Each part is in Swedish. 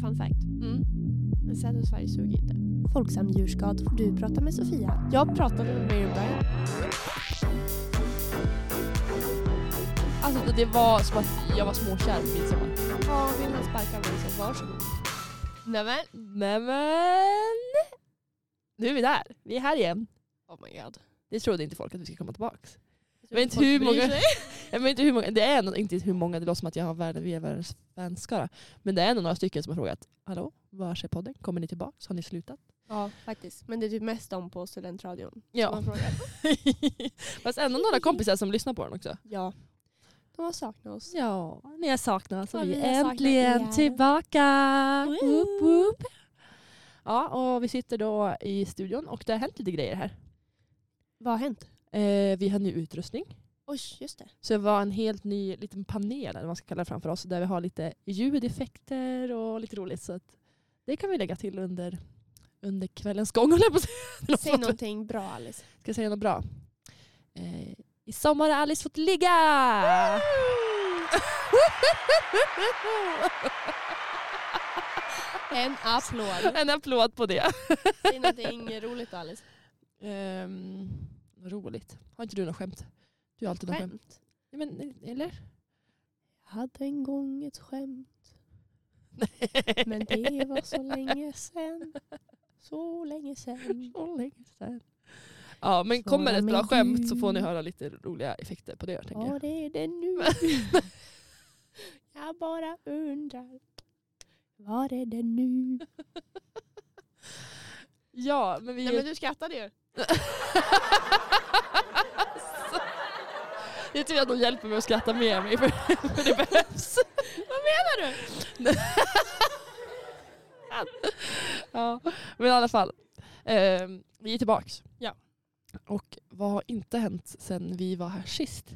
Fun fact. Mm. En säd Sverige suger inte. Folksam djurskad får du prata med Sofia. Jag pratade med Miriam Berg. Alltså det var som att jag var småkär på midsommar. Ja, vill han sparka mig så varsågod. Nämen. Nämen! Nu är vi där. Vi är här igen. Oh my god. Det trodde inte folk att vi skulle komma tillbaka. Jag vet inte folk hur många-. Jag vet inte hur många, det är nog inte hur många, det låter som att jag har världen, vi är världens fanskara. Men det är nog några stycken som har frågat, hallå, var är podden? Kommer ni tillbaka? Har ni slutat? Ja, faktiskt. Men det är typ mest om på studentradion. som Ja. Fast ändå några kompisar som lyssnar på den också. Ja. De har saknat oss. Ja, ni har saknat så Ja, vi är äntligen tillbaka. Woo! Woop, woop. Ja, och vi sitter då i studion och det har hänt lite grejer här. Vad har hänt? Eh, vi har ny utrustning. Oj, just det. Så det var en helt ny liten panel, eller vad man ska kalla det framför oss, där vi har lite ljudeffekter och lite roligt. Så att det kan vi lägga till under, under kvällens gång. Säg någonting bra Alice. Ska jag säga något bra? Eh, I sommar har Alice fått ligga! En applåd. en applåd på det. Säg någonting roligt Alice. Um, roligt. Har inte du något skämt? Du har alltid något skämt. Skämt. Ja, men, eller? Jag hade en gång ett skämt. Men det var så länge sen. Så länge sen. Så länge sedan. Ja, men Svara kommer ett bra skämt så får ni höra lite roliga effekter på det. Tänker jag. Var är det nu? Jag bara undrar. Var är det nu? Ja, men vi... Nej men du skrattade ju. Jag tror att de hjälper mig att skratta med mig för, för det behövs. Vad menar du? Ja, men i alla fall. ehm, vi är tillbaks. Ja. Och vad har inte hänt sen vi var här sist?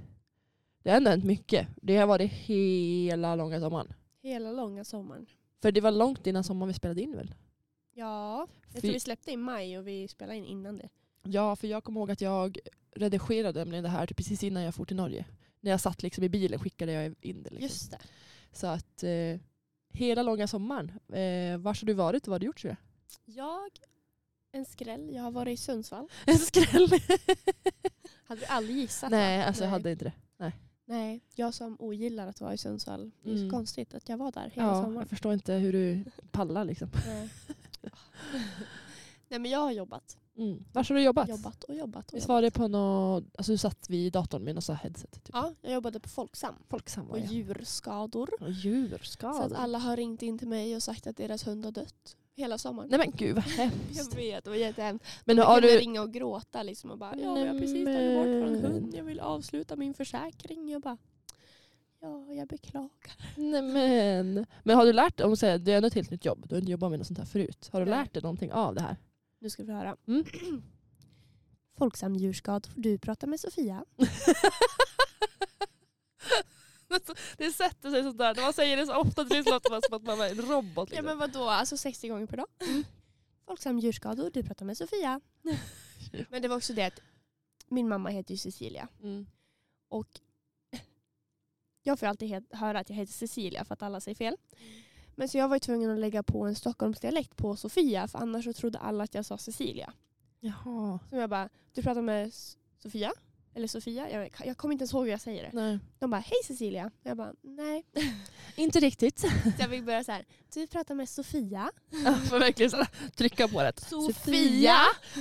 Det har ändå hänt mycket. Det har varit hela långa sommaren. Hela långa sommaren. För det var långt innan sommaren vi spelade in väl? Ja, jag tror vi släppte i maj och vi spelade in innan det. Ja, för jag kommer ihåg att jag redigerade nämligen det här typ precis innan jag for till Norge. När jag satt liksom i bilen skickade jag in det. Liksom. Just det. Så att eh, hela långa sommaren. Eh, var har du varit och vad har du gjort tror jag? Jag, en skräll, jag har varit i Sundsvall. En skräll. Hade vi aldrig gissat Nej, va? alltså jag Nej. hade inte det. Nej, jag som ogillar att vara i Sundsvall. Det är Mm. så konstigt att jag var där hela Ja, sommaren. jag förstår inte hur du pallar liksom. Nej. Nej men jag har jobbat. Mm. Var har du jobbat? Jobbat och jobbat. Och Visst jobbat. var det på något, alltså du satt vid datorn med något headset? Typ. Ja, jag jobbade på Folksam. Folksam På jag. djurskador. Och djurskador. Så att alla har ringt in till mig och sagt att deras hund har dött. Hela sommaren. Nej men gud vad Jag hemskt. vet, det var jättehemskt. Men har kunde du... ringa och gråta liksom och bara ja, jag har precis tagit bort Nämen. hund. Jag vill avsluta min försäkring. Jag bara ja, jag beklagar. Nej, men. men har du lärt dig, om du säger, det är ändå ett helt nytt jobb, du har inte jobbat med något sånt här förut. Har du Nej. lärt dig någonting av det här? Nu ska vi höra. Mm. Folksam djurskad får du prata med Sofia. det sätter sig sådär, när man säger det så ofta låter man som att man är en robot. Ja Liksom. men vadå, alltså 60 gånger per dag. Folksam djurskador, du pratar med Sofia. men det var också det att min mamma heter ju Cecilia. Mm. Och jag får alltid höra att jag heter Cecilia för att alla säger fel. Men så jag var tvungen att lägga på en Stockholmsdialekt på Sofia för annars så trodde alla att jag sa Cecilia. Jaha. Så jag bara, du pratar med Sofia? Eller Sofia? Jag, jag kommer inte ens ihåg hur jag säger det. Nej. De bara, hej Cecilia. Jag bara, nej. Inte riktigt. Så jag fick börja så här, du pratar med Sofia. Jag får verkligen så trycka på det. Sofia.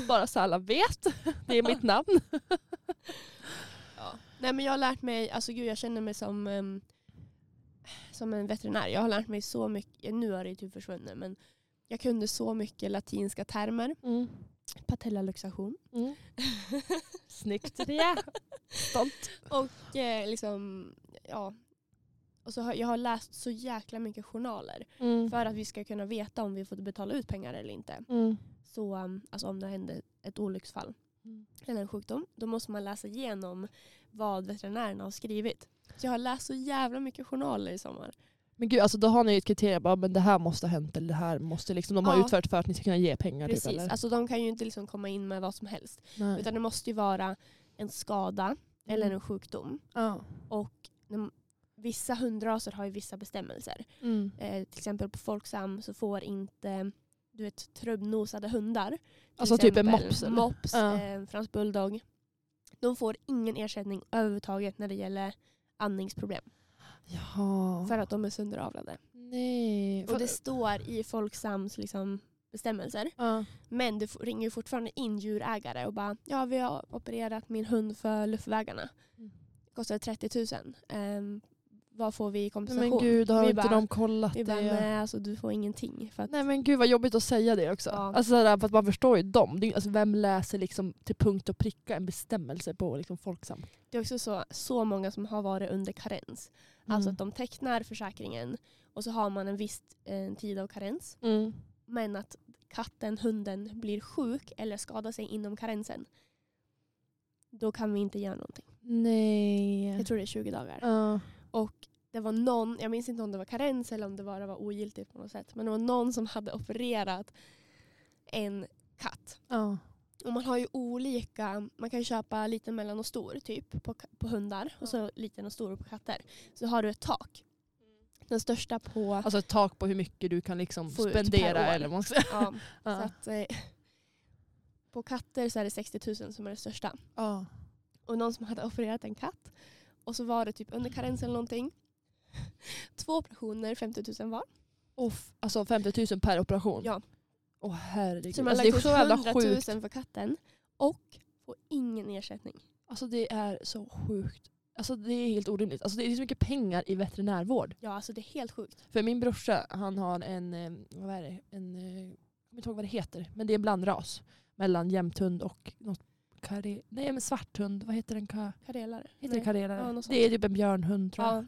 Bara så alla vet. Det är mitt namn. Nej men jag har lärt mig, alltså gud jag känner mig som, ehm, som en veterinär. Jag har lärt mig så mycket, nu har det typ försvunnit men jag kunde så mycket latinska termer. Mm. Patellaluxation. Mm. Snyggt det. Stolt. Och eh, liksom, ja. Och så har, jag har läst så jäkla mycket journaler Mm. för att vi ska kunna veta om vi får betala ut pengar eller inte. Mm. Så um, alltså om det händer ett olycksfall Mm. eller en sjukdom, då måste man läsa igenom vad veterinärerna har skrivit. Så jag har läst så jävla mycket journaler i sommar. Men gud, alltså då har ni ju ett kriterium, bara, men det här måste ha hänt eller det här måste liksom, de har Ja. utfört för att ni ska kunna ge pengar. Precis, Typ, eller? alltså de kan ju inte liksom komma in med vad som helst. Nej. Utan det måste ju vara en skada eller en sjukdom. ja. Och när vissa hundraser har ju vissa bestämmelser. Mm. Eh, till exempel på Folksam så får inte du vet, trubbnosade hundar. Alltså typ en mops? Mops, Ja. eh, fransk bulldog. De får ingen ersättning överhuvudtaget när det gäller andningsproblem. Jaha. För att de är sönderavlade. Nej. Och det står i Folksams liksom, bestämmelser. Ja. Men det ringer fortfarande in djurägare och bara ja vi har opererat min hund för luftvägarna. Mm. Kostar 30 000. Ehm, vad får vi i kompensation? Men gud, har Vi inte bara- de kollat vi bara, det? nej alltså du får ingenting. För att, Nej men gud vad jobbigt att säga det också. Ja. Alltså, sådär, för att man förstår ju dem. Det är, alltså, vem läser liksom till punkt och pricka en bestämmelse på liksom, Folksam? det är också så, så många som har varit under karens. Alltså att de tecknar försäkringen och så har man en viss eh, tid av karens. Mm. Men att katten, hunden blir sjuk eller skadar sig inom karensen. Då kan vi inte göra någonting. Nej. Jag tror det är 20 dagar. Ja. Och det var någon, jag minns inte om det var karens eller om det bara var ogiltigt på något sätt. Men det var någon som hade opererat en katt. Ja. Och man har ju olika, man kan ju köpa liten, mellan och stor typ på, på hundar och så liten och stor på katter. Så har du ett tak. Den största på, Alltså ett tak på hur mycket du kan liksom spendera. Eller man ska ja, så att, eh, på katter så är det 60 000 som är det största. Ja. Och någon som hade opererat en katt. Och så var det typ under karens eller någonting. Två operationer, 50 000 var. Och f- alltså 50 000 per operation? Ja. Åh herregud. Så man alltså, det är så jävla 100 sjukt. 000 för katten och får ingen ersättning. Alltså det är så sjukt. Alltså det är helt orimligt. Alltså det är så mycket pengar i veterinärvård. Ja, alltså det är helt sjukt. För min brorsa, han har en, eh, vad är det, en, eh, jag kommer inte ihåg vad det heter, men det är en blandras mellan jämthund och något kare, nej men svarthund, vad heter den? Ka, Karelare. heter det karelare? Ja, det är typ en björnhund tror jag.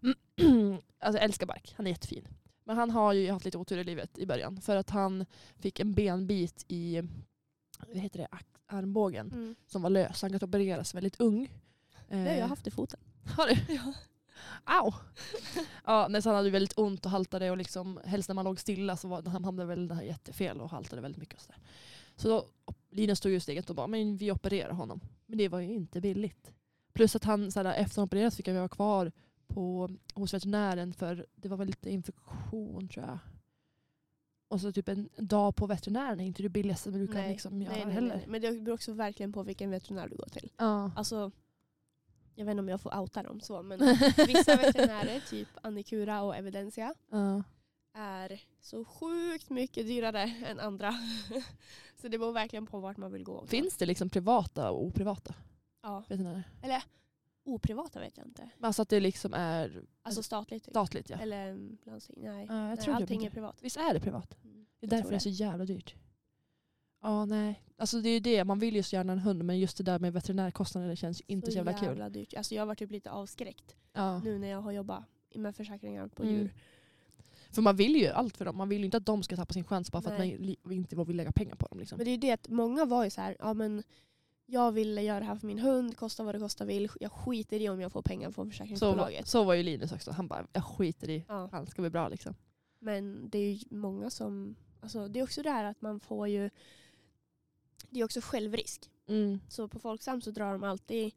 Ja, alltså jag älskar Bark, han är jättefin. Men han har ju haft lite otur i livet i början för att han fick en benbit i vad heter det, armbågen mm. som var lös. Han kan opereras väldigt ung. Det har jag haft i foten. Har du? Ja. Au! ja, nej, så han hade väldigt ont och haltade och liksom, helst när man låg stilla så var, han hamnade väl jättefel och haltade väldigt mycket. Och så där. Så då, Linus tog ju steget och bara, men vi opererar honom. Men det var ju inte billigt. Plus att han så här, efter han opererats fick han vara kvar på, hos veterinären för det var väl lite infektion tror jag. Och så typ en dag på veterinären är inte det billigaste du kan Nej. liksom göra Nej, nej, heller. nej. Men det beror också verkligen på vilken veterinär du går till. Ja. Alltså, jag vet inte om jag får outa dem så, men vissa veterinärer, typ Annikura och Evidensia, ja. Är så sjukt mycket dyrare än andra. så det beror verkligen på vart man vill gå. också. Finns det liksom privata och oprivata Ja. veterinärer? Oprivata vet jag inte. Men Alltså att det liksom är Alltså statligt typ. statligt ja. Eller mm, landsting. Nej. Ja, jag Nej tror typ allting är privat. Visst är det privat? Mm, Det är därför det är så jävla dyrt. Ja, nej. Alltså det är ju det, man vill ju så gärna en hund men just det där med veterinärkostnader känns ju inte så jävla kul. jävla dyrt. Alltså jag har varit typ lite avskräckt Ja. nu när jag har jobbat med försäkringar på Mm. djur. För man vill ju allt för dem. Man vill ju inte att de ska tappa sin chans bara för Nej. att man inte vill lägga pengar på dem. Liksom. Men det är ju det att många var ju så här, ja men jag ville göra det här för min hund, kosta vad det kosta vill. Jag skiter i om jag får pengar från Så, försäkringsbolaget. så var ju Linus också. Han bara, jag skiter i. Ja. Han ska bli bra liksom. Men det är ju många som, alltså det är också det här att man får ju, det är också självrisk. Mm. Så på Folksam så drar de alltid,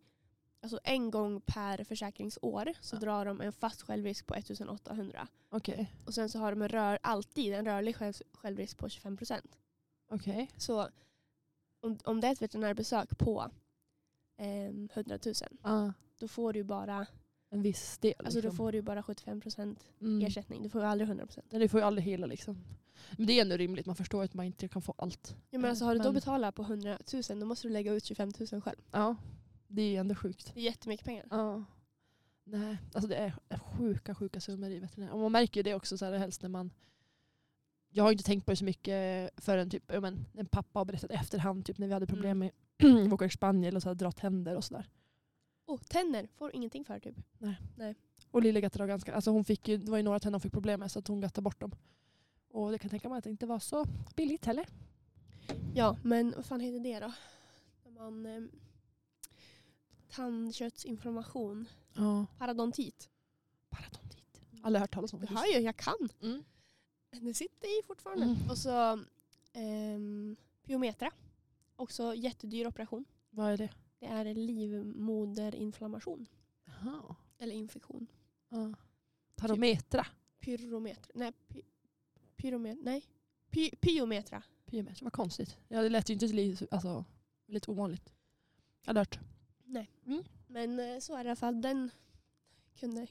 alltså en gång per försäkringsår så Ja. drar de en fast självrisk på 1800. Okej. Och sen så har de en rör, alltid en rörlig själv, självrisk på 25%. Okej. Så om, om det är ett veterinärbesök på eh, 100 000 Ja. då får du bara, En viss del. alltså då liksom. får du bara 75% mm. ersättning. Du får ju aldrig 100%. Nej, det får ju aldrig hela liksom. Men det är ändå rimligt. Man förstår att man inte kan få allt. Ja, men alltså, har du då Men- betalat på 100 000 då måste du lägga ut 25 000 själv. Ja. Det är ändå sjukt. Det är jättemycket pengar. Ja. Nej, alltså det är sjuka, sjuka summor i veterinär. Och man märker ju det också så här, helst när man... Jag har inte tänkt på det så mycket förrän typ, men, en pappa har berättat efterhand typ, när vi hade problem med Mm. att åka till Spanien och så här, dra tänder och sådär. Oh, tänder får ingenting för typ. Och Lille gattade ganska, alltså hon fick ju, det var ju några tänder hon fick problem med så att hon gattade bort dem. Och det kan jag tänka mig att det inte var så billigt heller. Ja, men vad fan heter det då? När man, eh, tandköttsinflammation. Ja. Parodontit. Parodontit. Aldrig hört talas om faktiskt. hör ju, jag kan. Mm. Det sitter i fortfarande. Mm. Och så ehm, pyometra. Också jättedyr operation. Vad är det? Det är livmoderinflammation. Jaha. Eller infektion. Ja. Tarometra. Pyrometra. Nej, py, pyromet, nej. Py, pyometra. Pyometra, vad konstigt. Ja, det lät ju inte alltså, lite ovanligt. Jag har hört. Nej. Mm. Men eh, så är det i alla fall. Den kunde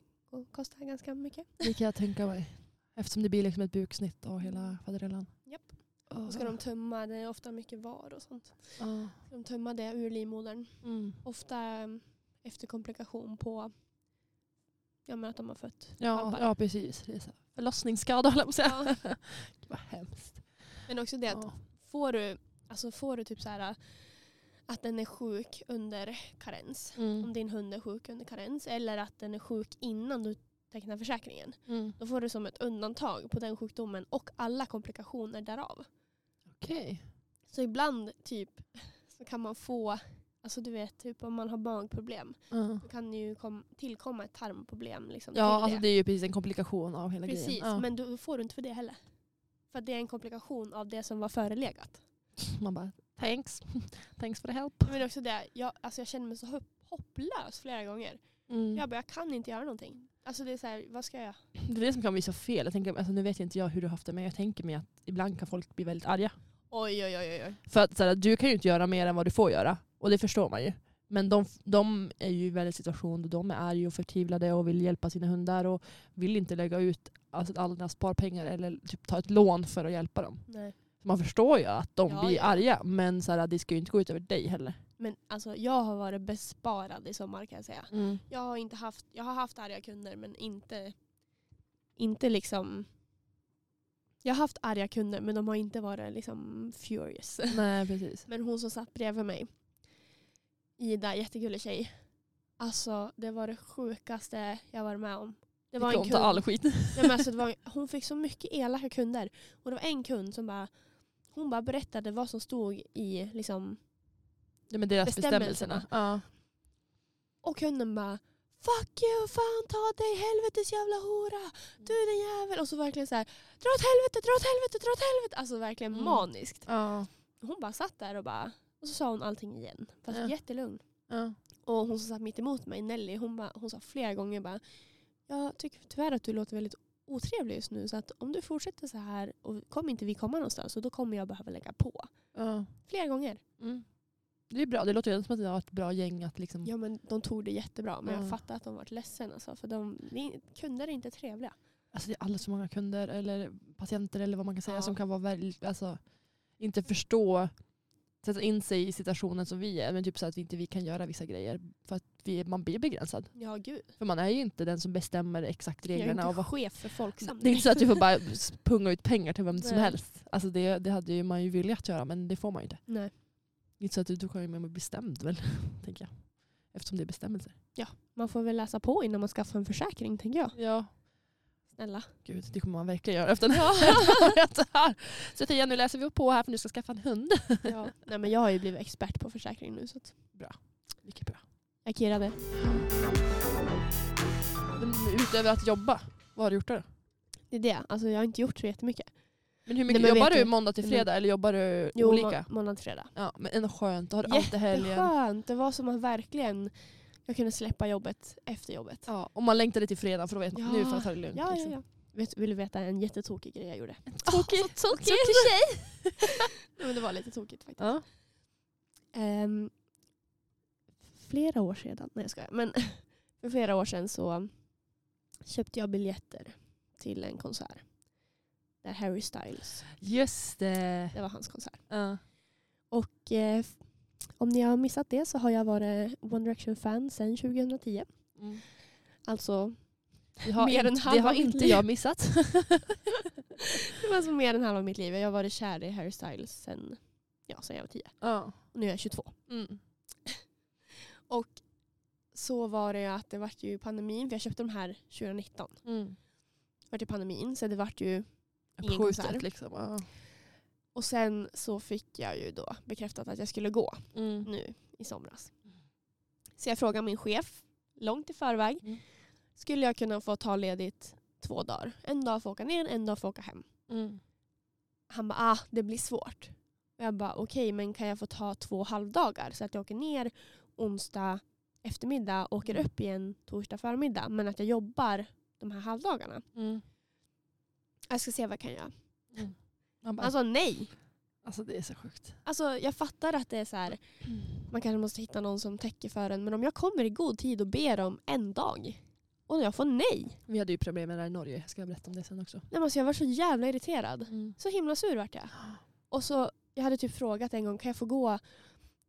kosta ganska mycket. Det kan jag tänka mig. Eftersom det blir liksom ett buksnitt och hela faderullan. Japp. Och ska de tömma, det är ofta mycket var och sånt. Ja. Ska de tömma det ur livmodern. Mm. Ofta mm, efter komplikation på ja, men att de har fött Ja, ja, precis. Det är så förlossningsskada höll jag på att säga. Ja. Vad hemskt. Men också det att Ja. får du, alltså får du typ så här att den är sjuk under karens. Om Mm. din hund är sjuk under karens. Eller att den är sjuk innan du tecknar försäkringen. Mm. Då får du som ett undantag på den sjukdomen och alla komplikationer därav. Okej. Så ibland typ så kan man få, alltså du vet typ om man har magproblem. Ja. Då kan det ju kom, tillkomma ett tarmproblem. Liksom, Ja, till alltså det är ju precis en komplikation av hela Precis, grejen. Ja. men då får du inte för det heller. För att det är en komplikation av det som var förelegat. Man bara, thanks. thanks for the help. Men också det, jag, alltså jag känner mig så hopp, hopplös flera gånger. Mm. Jag bara, jag kan inte göra någonting. Alltså det är så här, vad ska jag göra? Det är det som kan bli så fel. Jag tänker, alltså, nu vet inte jag hur du har haft det men jag tänker mig att ibland kan folk bli väldigt arga. Oj, oj, oj, oj. För att så här, du kan ju inte göra mer än vad du får göra. Och det förstår man ju. Men de, de är ju i väldigt situation där de är arga och förtvivlade och vill hjälpa sina hundar och vill inte lägga ut alltså, alla sina sparpengar eller typ, ta ett lån för att hjälpa dem. Nej. Man förstår ju att de Ja, blir ja. arga men så här, det ska ju inte gå ut över dig heller. Men alltså jag har varit besparad i sommar kan jag säga. Jag har, inte haft, jag har haft arga kunder men inte, inte liksom... Jag har haft arga kunder men de har inte varit liksom furious. Nej precis. Men hon som satt bredvid mig, Ida, jättegullig tjej. Alltså det var det sjukaste jag varit med om. Det var en kund. all skit. Nej, men alltså, det var, hon fick så mycket elaka kunder. Och det var en kund som bara, hon bara berättade vad som stod i liksom, Ja, men deras Bestämmelserna. bestämmelserna. Ja. och kunden bara Fuck you, fan ta dig helvetes jävla hora. Du den jävel. Och så verkligen så här, dra åt helvete, dra åt helvete, dra åt helvete. Alltså verkligen Mm. maniskt. Ja. Hon bara satt där och bara, och så sa hon allting igen. Fast Ja. jättelugn. Ja. Och hon som satt mitt emot mig, Nelly, hon, bara, hon sa flera gånger bara Jag tycker tyvärr att du låter väldigt otrevlig just nu så att om du fortsätter så här och kommer inte vi komma någonstans så då kommer jag behöva lägga på. Ja. Flera gånger. Mm. Det är bra. Det låter ju som att det var ett bra gäng att liksom... Ja men de tog det jättebra men jag Ja. fattar att de varit ledsen alltså, för de, kunder är inte trevliga. Alltså det är alldeles för många kunder eller patienter eller vad man kan säga Ja. som kan vara väldigt, alltså, inte förstå, sätta in sig i situationen som vi är. Men typ så att vi inte vi kan göra vissa grejer. För att vi, man blir begränsad. Ja gud. För man är ju inte den som bestämmer exakt Jag är reglerna. inte Och vad, chef för Folksam. det är inte så att du får bara punga ut pengar till vem som Nej. helst. Alltså det, det hade ju man ju velat göra men det får man ju inte. Nej. Inte så att du, du kan ju bli bestämd väl, tänker jag. Eftersom det är bestämmelser. Man får väl läsa på innan man skaffar en försäkring tänker jag. Ja. Snälla. Gud, det kommer man verkligen göra efter den här. så jag tänkte, nu läser vi på här för nu ska jag skaffa en hund. Ja. Nej men jag har ju blivit expert på försäkring nu så att Mycket bra. jag kirrade. Men utöver att jobba, vad har du gjort då? Det är det. Alltså jag har inte gjort så jättemycket. Men hur mycket, Nej, men jobbar du måndag till fredag eller jobbar du Jo, olika? må- måndag till fredag. Ja, men ändå skönt, då har du alltid helgen. Jätteskönt. Det var som att verkligen jag kunde släppa jobbet efter jobbet. Ja, och man längtade till fredag för då vet man Ja. nu får jag ta det lugnt. Ja, liksom. ja. Vet, vill du veta en jättetokig grej jag gjorde? Tokig. Åh, så tokig. Tokig tjej! Nej, men det var lite tokigt faktiskt. Ja. Ehm, flera år sedan, nej jag skojar. Men för flera år sedan så köpte jag biljetter till en konsert. Där Harry Styles, Just det. det var hans konsert. Ja. Och eh, om ni har missat det så har jag varit One Direction-fan sedan 2010. Mm. Alltså, Det har, Mer än inte, det halva har inte liv. jag missat. det var alltså mer än halva mitt liv. Jag har varit kär i Harry Styles sedan, ja, sedan jag var 10. ja. Och nu är jag 22. Mm. Och så var det att det vart ju pandemin, för jag köpte de här 2019. Mm. Det vart ju pandemin, så det vart ju Ingen konsert. liksom. Ja. Och sen så fick jag ju då bekräftat att jag skulle gå Mm. nu i somras. Så jag frågade min chef långt i förväg. Mm. Skulle jag kunna få ta ledigt två dagar? En dag för att åka ner, en dag för att åka hem. Mm. Han bara, ah det blir svårt. Och jag bara, okej men kan jag få ta två halvdagar så att jag åker ner onsdag eftermiddag och åker Mm. upp igen torsdag förmiddag. Men att jag jobbar de här halvdagarna. Mm. Jag ska se vad jag kan göra. Man bara, Alltså nej. alltså det är så sjukt. Alltså, jag fattar att det är så här, man kanske måste hitta någon som täcker för en. Men om jag kommer i god tid och ber om en dag och jag får nej. Vi hade ju problem med det här i Norge, jag ska berätta om det sen också. nej men alltså, jag var så jävla irriterad. Mm. Så himla sur vart jag. Och så, jag hade typ frågat en gång, kan jag få gå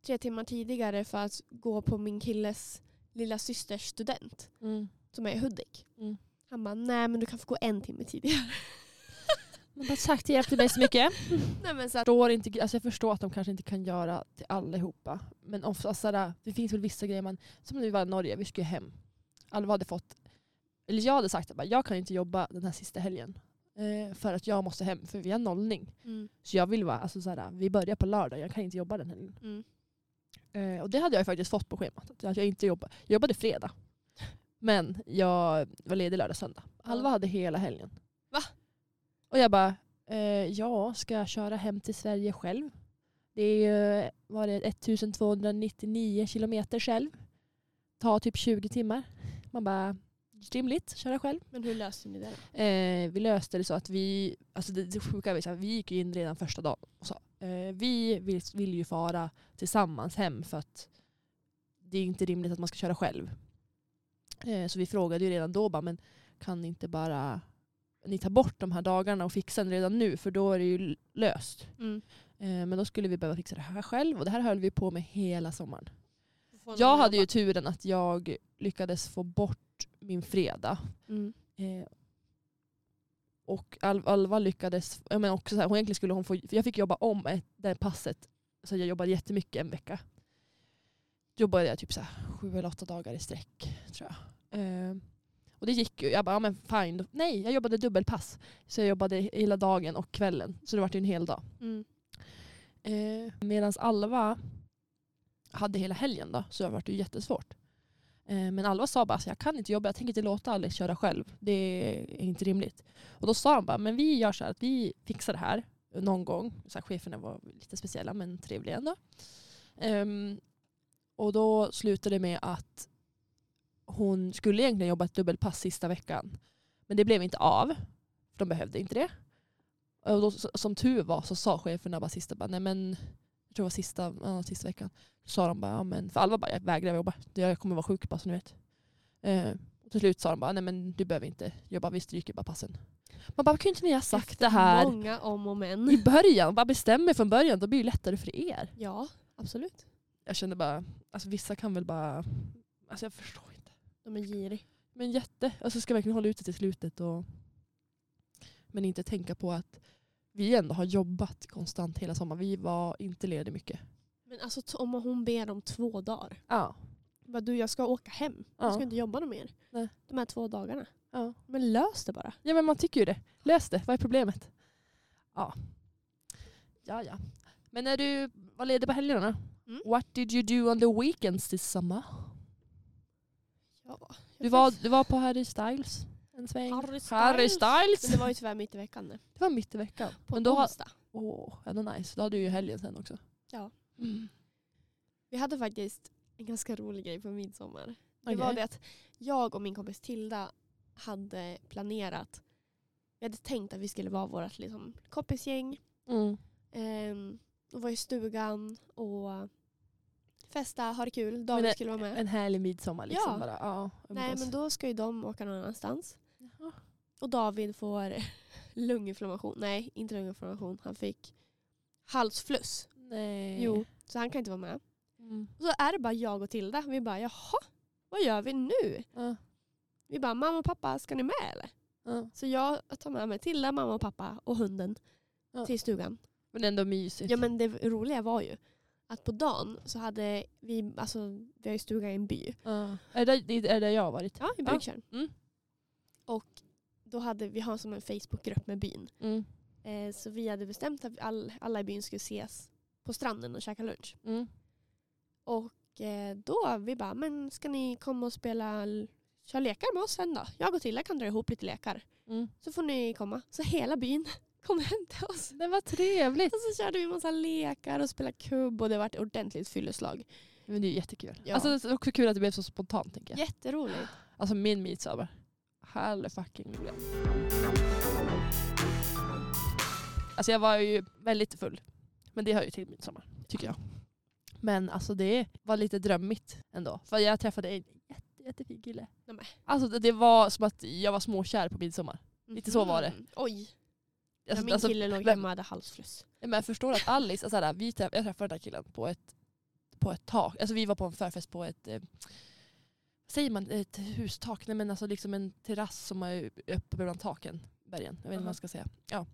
tre timmar tidigare för att gå på min killes lilla systers student Mm. som är i Hudik? Mm. Han bara, nej men du kan få gå en timme tidigare. Men bara tack till hjälp till mig så mycket. nej, men så att, förstår inte, alltså jag förstår att de kanske inte kan göra till allihopa. Men ofta sådär, det finns väl vissa grejer man, som vi var i Norge, vi skulle hem. Alva hade fått, eller jag hade sagt att jag kan inte jobba den här sista helgen. Eh, för att jag måste hem, för vi har nollning. mm, Så jag vill vara, alltså sådär, vi börjar på lördag, jag kan inte jobba den helgen. mm. Eh, och det hade jag faktiskt fått på schemat. Att jag, inte jobba, jag jobbade fredag. Men jag var ledig lördag söndag. Alva hade hela helgen. Och jag bara, eh, ja, ska jag köra hem till Sverige själv? Det är ju var det 1299 kilometer själv. Ta typ 20 timmar. Man bara, rimligt, köra själv. Men hur löste ni det då? Eh, vi löste det så att vi, alltså det, det sjuka var så här, vi gick in redan första dagen och sa eh, vi vill, vill ju fara tillsammans hem för att det är inte rimligt att man ska köra själv. Eh, så vi frågade ju redan då bara, men kan ni inte bara ni ta bort de här dagarna och fixa den redan nu för då är det ju löst. Mm. Eh, men då skulle vi behöva fixa det här själv och det här höll vi på med hela sommaren. Jag hade ju turen att jag lyckades få bort min fredag Mm. Eh, och Al Alva lyckades, jag menar också så här, hon egentligen skulle hon få, jag fick jobba om ett, det här passet, så jag jobbade jättemycket en vecka. Jobbade jag typ så här, sju eller åtta dagar i sträck tror jag. Eh, och det gick ju, jag bara, ja men fine. Nej, jag jobbade dubbelpass. Så jag jobbade hela dagen och kvällen. Så det var ju en hel dag. Mm. Eh, Medan Alva hade hela helgen då, så det var ju jättesvårt. Eh, men Alva sa bara, alltså, jag kan inte jobba, jag tänker inte låta Alice köra själv. Det är inte rimligt. Och då sa han bara, men vi gör så här att vi fixar det här någon gång. Så här, cheferna var lite speciella men trevliga ändå. Ehm, och då slutade det med att hon skulle egentligen jobba ett dubbelpass sista veckan. Men det blev inte av. För de behövde inte det. Och då, som tur var så sa cheferna bara sista, bara, nej men jag tror det var sista, ja, sista veckan. Så sa de bara, ja, men, för Alva bara, jag vägrar jobba. Jag kommer vara sjuk bara så ni vet. Eh, och till slut sa de bara, nej men du behöver inte jobba, vi stryker bara passen. Man bara, kunde inte ni ha sagt Efter det här Många om och men. i början? Bara bestäm er från början, då blir det lättare för er. Ja, absolut. Jag kände bara, alltså vissa kan väl bara, alltså jag förstår. De är girig. Men jätte, alltså ska verkligen hålla ute till slutet och men inte tänka på att vi ändå har jobbat konstant hela sommaren. Vi var inte lediga mycket. Men alltså om hon ber om två dagar. Ja. Bara, du jag ska åka hem. Jag ska Ja. inte jobba något mer. Nej. De här två dagarna. ja. Men lös det bara. Ja men man tycker ju det. Lös det, vad är problemet? Ja. Ja ja. Men när du var ledig på helgerna, Mm. what did you do on the weekends this summer? Ja. Du var, du var på Harry Styles en sväng. Harry Styles. Harry Styles! Men det var ju tyvärr mitt i veckan nu. Det var mitt i veckan. På Men då onsdag. åh, ändå nice. Då hade du ju helgen sen också. Ja. Mm. Vi hade faktiskt en ganska rolig grej på midsommar. Det var det att jag och min kompis Tilda hade planerat. Vi hade tänkt att vi skulle vara vårt liksom, kompisgäng. Mm. Ehm, och vara i stugan och festa, ha det kul. David skulle vara med. En härlig midsommar liksom. Ja. Bara. Ja, Nej men då ska ju de åka någon annanstans. Jaha. Och David får lunginflammation. Nej, inte lunginflammation. Han fick halsfluss. Nej. Jo, så han kan inte vara med. Mm. Och så är det bara jag och Tilda. Vi bara, jaha, vad gör vi nu? Ja. Vi bara, mamma och pappa, ska ni med eller? Ja. Så jag tar med mig Tilda, mamma och pappa och hunden Ja. till stugan. Men ändå mysigt. Ja men det roliga var ju att på dagen så hade vi, alltså vi har ju stuga i en by. Ja. Är, det, är det jag har varit? Ja, i Ja. Brygtjärn. Mm. Och då hade vi har som en Facebookgrupp med byn. Mm. Eh, så vi hade bestämt att all, alla i byn skulle ses på stranden och käka lunch. Mm. Och eh, då vi bara, men ska ni komma och spela, köra lekar med oss sen då? Jag och Tilla kan dra ihop lite lekar. Mm. Så får ni komma. Så hela byn kom hem till oss. Det var trevligt. Och så körde vi massa lekar och spelade kubb och det var ett ordentligt fylleslag. Men det är ju jättekul. Ja. Alltså, det är också kul att det blev så spontant tänker jag. Jätteroligt. Alltså min midsommar. Herre fucking Julia. Alltså jag var ju väldigt full. Men det hör ju till midsommar, tycker jag. Men alltså det var lite drömmigt ändå. För jag träffade en jätte, jättefin kille. Alltså det, var som att jag var småkär på midsommar. Lite så var det. Mhm. Oj. Alltså, När min alltså, kille låg hemma och hade halsfluss. men jag förstår att Alice, alltså, vi träff, jag träffade den här killen på ett, på ett tak. Alltså vi var på en förfest på ett, eh, vad säger man, ett hustak? Nej men alltså liksom en terrass som är uppe bland taken. Bergen, jag vet inte vad Aha. man ska säga. Ja.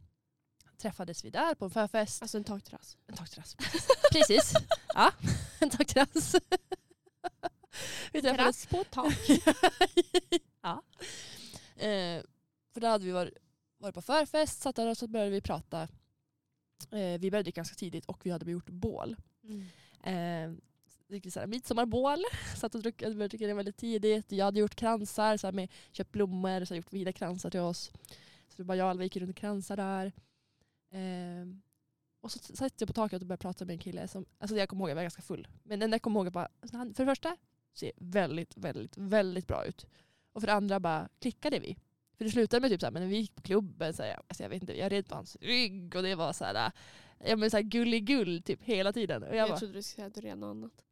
Träffades vi där på en förfest. Alltså en takterrass. En takterrass. Precis. ja, en takterrass. vi träffades Terrass på tak. ja. Eh, för då hade vi varit, varit på förfest, satt där och så började vi prata. Eh, vi började ganska tidigt och vi hade gjort bål. Mm. Eh, riktigt såhär midsommarbål. Satt och drack, började dricka det väldigt tidigt. Jag hade gjort kransar, såhär med, köpt blommor, så hade gjort vida kransar till oss. Så det var jag och Alva gick runt och kransar där. Eh, och så satt jag på taket och började prata med en kille som, alltså jag kommer ihåg jag var ganska full. Men den där kommer ihåg jag bara, alltså han, för det första ser väldigt, väldigt, väldigt bra ut. Och för det andra bara klickade vi. För det slutade med typ såhär, men när vi gick på klubben, så jag, alltså jag vet inte, jag red på hans rygg och det var såhär, ja men såhär gulligull typ hela tiden. Och jag, Jag, bara, trodde du skulle säga att du redan något annat.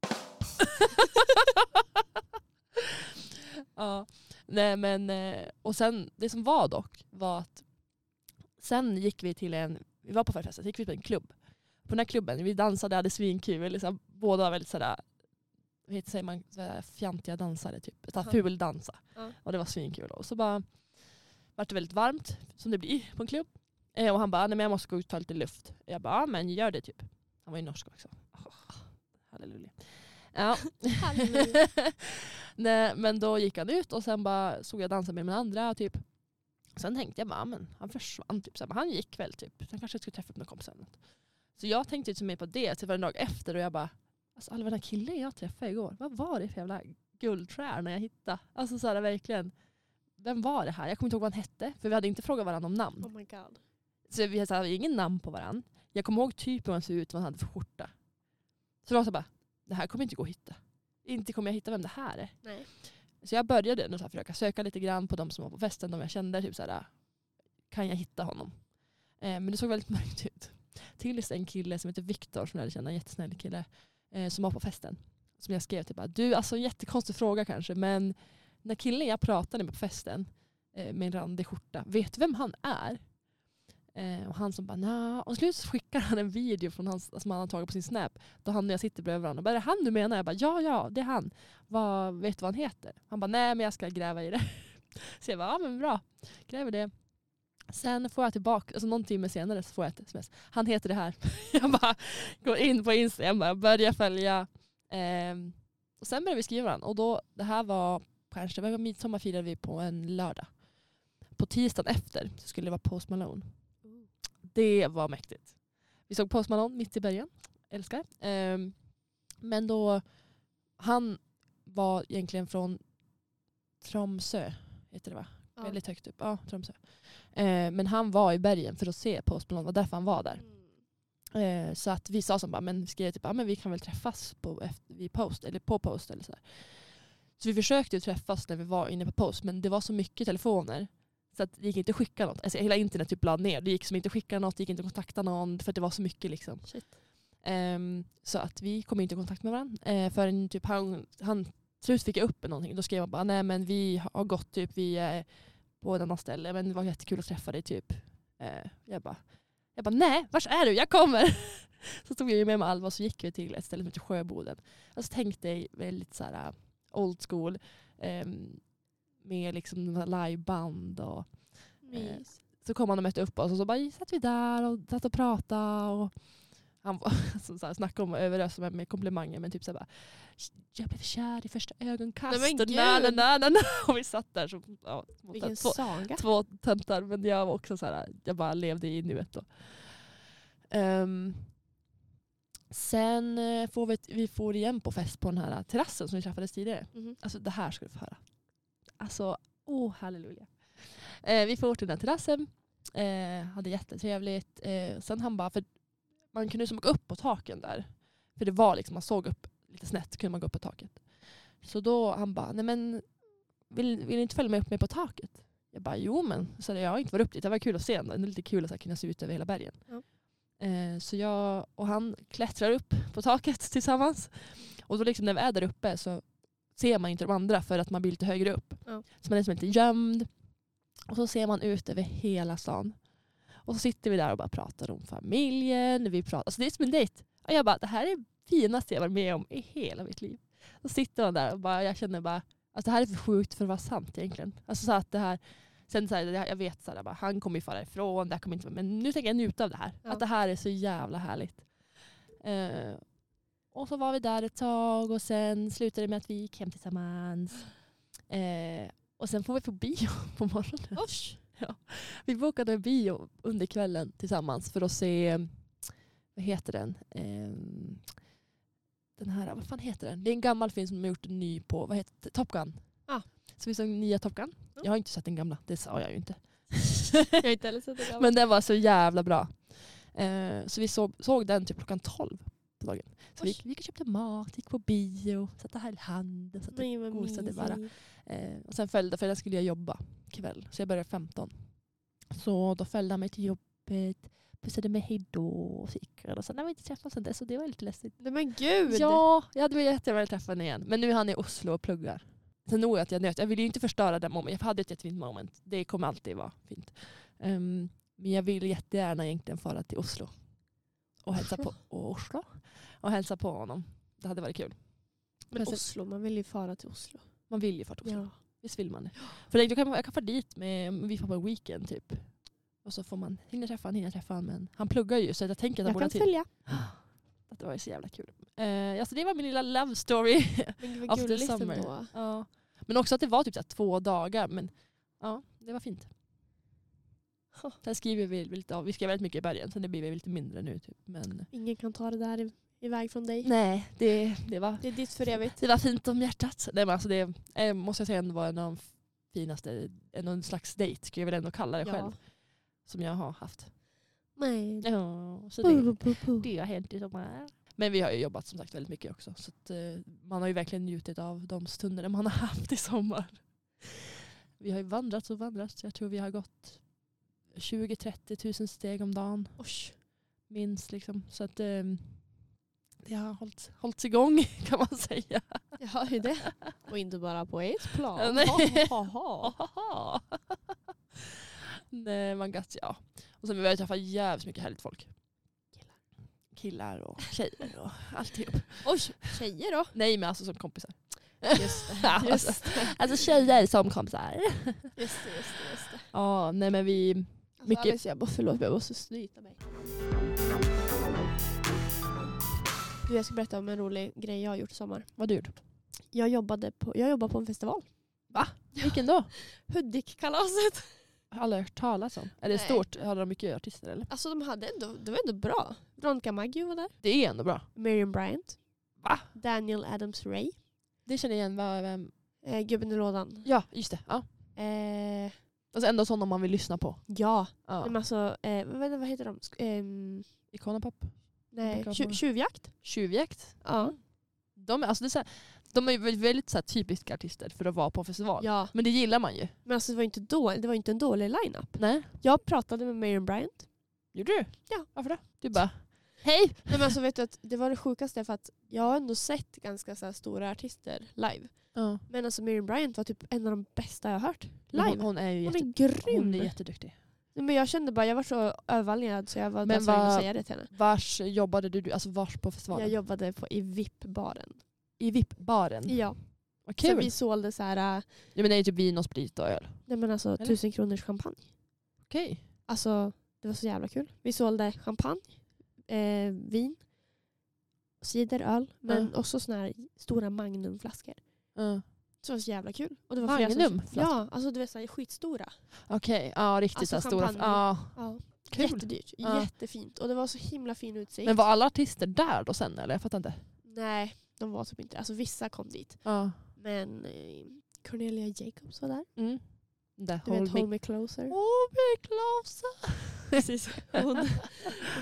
ja. Nej men, eh, och sen det som var dock var att sen gick vi till en, vi var på förfesten, så gick vi till en klubb. På den här klubben, vi dansade, hade svinkul, liksom, båda var väldigt sådär, vad heter, säger man, fjantiga dansare typ. Såhär Ja. fuldansa. Och det var svinkul. Och så bara vart det väldigt varmt, som det blir på en klubb. Eh, och han bara, nej men jag måste gå ut och ta lite luft. Jag bara, ja men gör det typ. Han var ju norsk också. Oh, halleluja. Ja. Halleluja. nej, men då gick han ut och sen bara såg jag dansa med de andra. Typ. Sen tänkte jag bara, men han försvann. Typ. Så här, men han gick väl typ. Han kanske skulle träffa upp några kompisar. eller något. Så jag tänkte inte så mycket på det. Så det var en dag efter och jag bara, alltså alla den här killen jag träffade igår, vad var det för jävla guldstjärna jag hittade? Alltså så här, verkligen. Vem var det här? Jag kommer inte ihåg vad han hette. För vi hade inte frågat varandra om namn. Oh my god. Så vi hade, här, ingen namn på varandra. Jag kommer ihåg typ hur han såg ut, vad han hade för skjorta. Så då var jag bara, det här kommer inte gå att hitta. Inte kommer jag hitta vem det här är. Nej. Så jag började ändå så här försöka söka lite grann på de som var på festen, de jag kände. Typ så här, kan jag hitta honom? Eh, men det såg väldigt mörkt ut. Tills en kille som heter Viktor, som jag lärde känna, en jättesnäll kille, eh, som var på festen. Som jag skrev till bara, du alltså jättekonstig fråga kanske, men den killen jag pratade med på festen eh, med en randig skjorta, vet du vem han är? Eh, och han som bara nja. Och slut så skickar han en video från hans, som han har tagit på sin snap. Då han och jag sitter bredvid varandra. Bara, är det han du menar? Jag bara ja, ja, det är han. Vad, vet du vad han heter? Han bara nej, men jag ska gräva i det. Så jag bara ja, men bra. Gräver det. Sen får jag tillbaka, alltså någon timme senare så får jag ett sms. Han heter det här. Jag bara går in på Instagram och börjar följa. Eh, och sen började vi skriva varandra. Och då, det här var var midsommar firade vi på en lördag. På tisdagen efter så skulle det vara Post Malone. Det var mäktigt. Vi såg Post Malone mitt i bergen. Älskar. Ehm, men då, han var egentligen från Tromsö, heter det va? Ja. Väldigt högt upp. Ja, Tromsö. Eh, men han var i bergen för att se Post Malone, det var därför han var där. Mm. Eh, så att vi sa som bara, men skrev typ, ah, men vi kan väl träffas på, efter, vid post, eller på post eller sådär. Så vi försökte träffas när vi var inne på post men det var så mycket telefoner så att det gick inte att skicka något. Alltså, hela internet typ lade ner. Det gick som inte att skicka något, det gick inte att kontakta någon för det var så mycket. Liksom. Ehm, så att vi kom inte i kontakt med varandra. Uh, förrän typ han, han till slut fick jag upp någonting. Då skrev han bara, nej men vi har gått typ, vi är på ett annat ställe men det var jättekul att träffa dig typ. Eh, jag bara, jag bara, nej vars är du? Jag kommer! så tog jag med mig Alva och så gick vi till ett ställe som heter Sjöboden. Alltså tänk dig väldigt så här uh, old school. ehm, med liksom liveband och Mys. så kom han och mötte upp oss och så bara satt vi där och satt och pratade. Och han var, alltså, så här, snackade om att överösa mig med komplimanger men typ så här bara jag blev kär i första ögonkast. Nej, men och na, na, gud. na, na, na. Och vi satt där som ja, Vilken två, saga. två töntar men jag var också så här, jag bara levde i nuet då. Ehm, sen eh, får vi, vi får igen på fest på den här terrassen som vi träffades tidigare. Mhm. Alltså det här ska du få höra. Alltså, oh halleluja. Eh, vi får till den här terrassen. Eh, hade jättetrevligt. Eh, sen han bara, för man kunde som åka upp på taken där. För det var liksom, man såg upp lite snett kunde man gå upp på taket. Så då han bara, nej men vill, vill ni inte följa med upp med på taket? Jag bara, jo men. Så jag har inte varit upp dit. Det var kul att se ändå. Det är lite kul att så här, kunna se ut över hela bergen. Ja. Eh, så jag och han klättrar upp på taket tillsammans. Och då liksom när vi är där uppe så ser man inte de andra för att man blir lite högre upp. Ja. Så man är liksom inte gömd. Och så ser man ut över hela stan. Och så sitter vi där och bara pratar om familjen. Vi pratar, alltså det är som en dejt. Och jag bara, det här är det finaste jag varit med om i hela mitt liv. Så sitter man där och bara, jag känner bara, alltså det här är för sjukt för att vara sant egentligen. Alltså så att det här, sen så här, jag vet så här, bara, han kommer ju fara ifrån, det här kommer inte, men nu tänker jag njuta av det här. Ja. Att det här är så jävla härligt. Eh, och så var vi där ett tag och sen slutade det med att vi gick hem tillsammans. Eh, och sen får vi på bio på morgonen. Osh. Vi bokade bio under kvällen tillsammans för att se, vad heter den? Ehm, den här, vad fan heter den? Det är en gammal film som de har gjort en ny på, vad heter Top Gun. Ah. Så vi såg nya Top Gun. Ja. Jag har inte sett den gamla, det sa jag ju inte. Jag har inte heller sett det. Men den var så jävla bra. Eh, så vi såg, såg den typ klockan 12 på dagen. Så vi, Oj. vi gick och köpte mat, gick på bio, satte här i handen. Satte Nej, vad gosade bara. Eh, och sen följde, för den skulle jag jobba kväll, så jag började 15. Så då följde han mig till jobbet, pussade mig hejdå och så gick. Och sen har vi inte träffats sen dess så det var lite läskigt. Men gud. Ja, jag hade velat jättegärna träffa honom igen. Men nu är han i Oslo och pluggar. Sen nog att jag njöt. Jag ville ju inte förstöra den moment. Jag hade ett jättefint moment. Det kommer alltid vara fint. Ehm, men jag vill jättegärna egentligen fara till Oslo. Och hälsa på, och Oslo. Och hälsa på honom. Det hade varit kul. Men Men Oslo, man vill ju fara till Oslo. Man vill ju fara till Oslo. Ja. Visst vill man det? För jag kan, jag kan fara dit med, vi får på en weekend typ. Och så får man hinna träffa honom, hinna träffa honom. Men han pluggar ju så jag tänker att han Jag borde ha kan tid. följa. Det var ju så jävla kul. Uh, alltså det var min lilla love story. Men gud vad gulligt ändå. ja. Men också att det var typ så två dagar. Men ja, det var fint. Sen skriver vi lite av. Vi skrev väldigt mycket i bergen. Sen det blir vi lite mindre nu. Typ. Men Ingen kan ta det där iväg från dig. nej, det, det, var, Det är ditt för evigt. det var fint om hjärtat. Nej, men alltså det eh, måste jag säga ändå var en av de finaste, en, en slags dejt skulle jag väl ändå kalla det själv. Som jag har haft. Nej. Ja, så det, det har hänt i sommar. Men vi har ju jobbat som sagt väldigt mycket också. Så att, eh, man har ju verkligen njutit av de stunder man har haft i sommar. Vi har ju vandrat och vandrat. Jag tror vi har gått 20-30 tusen steg om dagen. Osh. Minst liksom. Så att eh, det har hållit, hållits igång kan man säga. Jag hör ju det. Och inte bara på ett plan. Nej. Ha, ha, ha. Nej, man gott, ja. Och sen vi har träffat jävligt mycket härligt folk. Killar. Och tjejer och alltihop. Oj, tjejer då? Nej men alltså som kompisar. Just det. Just alltså. Alltså tjejer som kompisar. Just det, just det, just det. Ja, nej men vi... Alltså, Mycket- Alice, jag bara, förlåt, jag måste snyta mig. Du, jag ska berätta om en rolig grej jag har gjort i sommar. Vad har du gjort? Jag jobbade på, jag jobbade på en festival. Vilken då? Hudikkalaset. Har aldrig hört talas om. Är det Nej. stort? Har de mycket artister eller? Alltså de hade ändå, det var ändå bra. Veronica Maggio var där. Det är ändå bra. Miriam Bryant. Va? Daniel Adams-Ray. Det känner jag igen. Vad- Vem? Eh, Gubben i lådan. Ja, just det. Ja. Eh, Alltså ändå sådana man vill lyssna på. ja, Ja. men alltså, eh, vad, vad heter de? Sk- ehm, Iconopop. nej, tju- tjuvjakt? Tjuvjakt. Ja. De är, alltså det är så här, de är ju väldigt, så typiska artister för att vara på festival. ja. Men det gillar man ju. Men alltså det var inte, då, det var inte en dålig line-up. Nej. Jag pratade med Miriam Bryant. Gjorde du? Ja. Varför det? Du bara, hej! Nej, men alltså, vet du att det var det sjukaste för att jag har ändå sett ganska så stora artister live. Ja. Men alltså Miriam Bryant var typ en av de bästa jag har hört. Live. Hon, hon är ju Hon jätte, är grym. hon är jätteduktig. Nej, men jag kände bara, jag var så överväldigad så jag var tvungen att säga det till henne. Vars jobbade du, alltså vars på festivalen? Jag jobbade på, i VIP-baren. I VIP-baren? Ja. Vad Så kul! vi sålde så här, äh, Jag menar typ vin och sprit och öl. nej men alltså Eller? tusen kronors champagne. Okej. Alltså det var så jävla kul. Vi sålde champagne, eh, vin, cider, öl. Men också såna här stora magnumflaskor. Ja. Så det var så jävla kul. Och det var flera som-? Ja, alltså du vet så här, skitstora. Okej, ja riktigt Alltså så stora. Ja, Ja. kul. Jättedyrt. Ja. Jättefint. Och det var så himla fin utsikt. Men var alla artister där då sen eller? Jag fattar inte. Nej, de var typ inte Alltså vissa kom dit. Ja. Men eh, Cornelia Jacobs var där. Mm. The Du hold vet me, Hold Me Closer. hold me closer. Precis. Hon,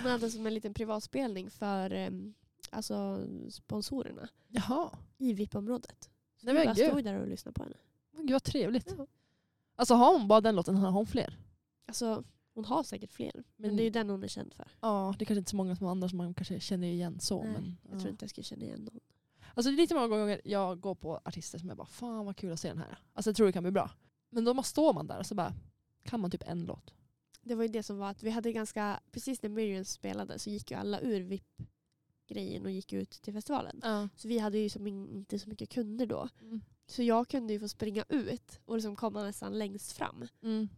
hon hade som en liten privatspelning för um, alltså, sponsorerna Jaha. i VIP-området. Nej Vi men gud. stod där och lyssnade på henne. Gud vad trevligt. Ja. Alltså har hon bara den låten, har hon fler? Alltså, hon har säkert fler. Men, Men- det är ju den hon är känd för. Ja, det är kanske inte så många som andra som man kanske känner igen så. Nej, men, Jag ja. tror inte jag skulle känna igen någon. Alltså det är lite många gånger jag går på artister som jag bara fan vad kul att se den här. Alltså jag tror det kan bli bra. Men då står man där och så bara kan man typ en låt. Det var ju det som var att vi hade ganska, precis när Miriam spelade så gick ju alla ur VIP-grejen och gick ut till festivalen. Ja. Så vi hade ju som in, inte så mycket kunder då. Mm. Så jag kunde ju få springa ut och liksom komma nästan längst fram. Mm.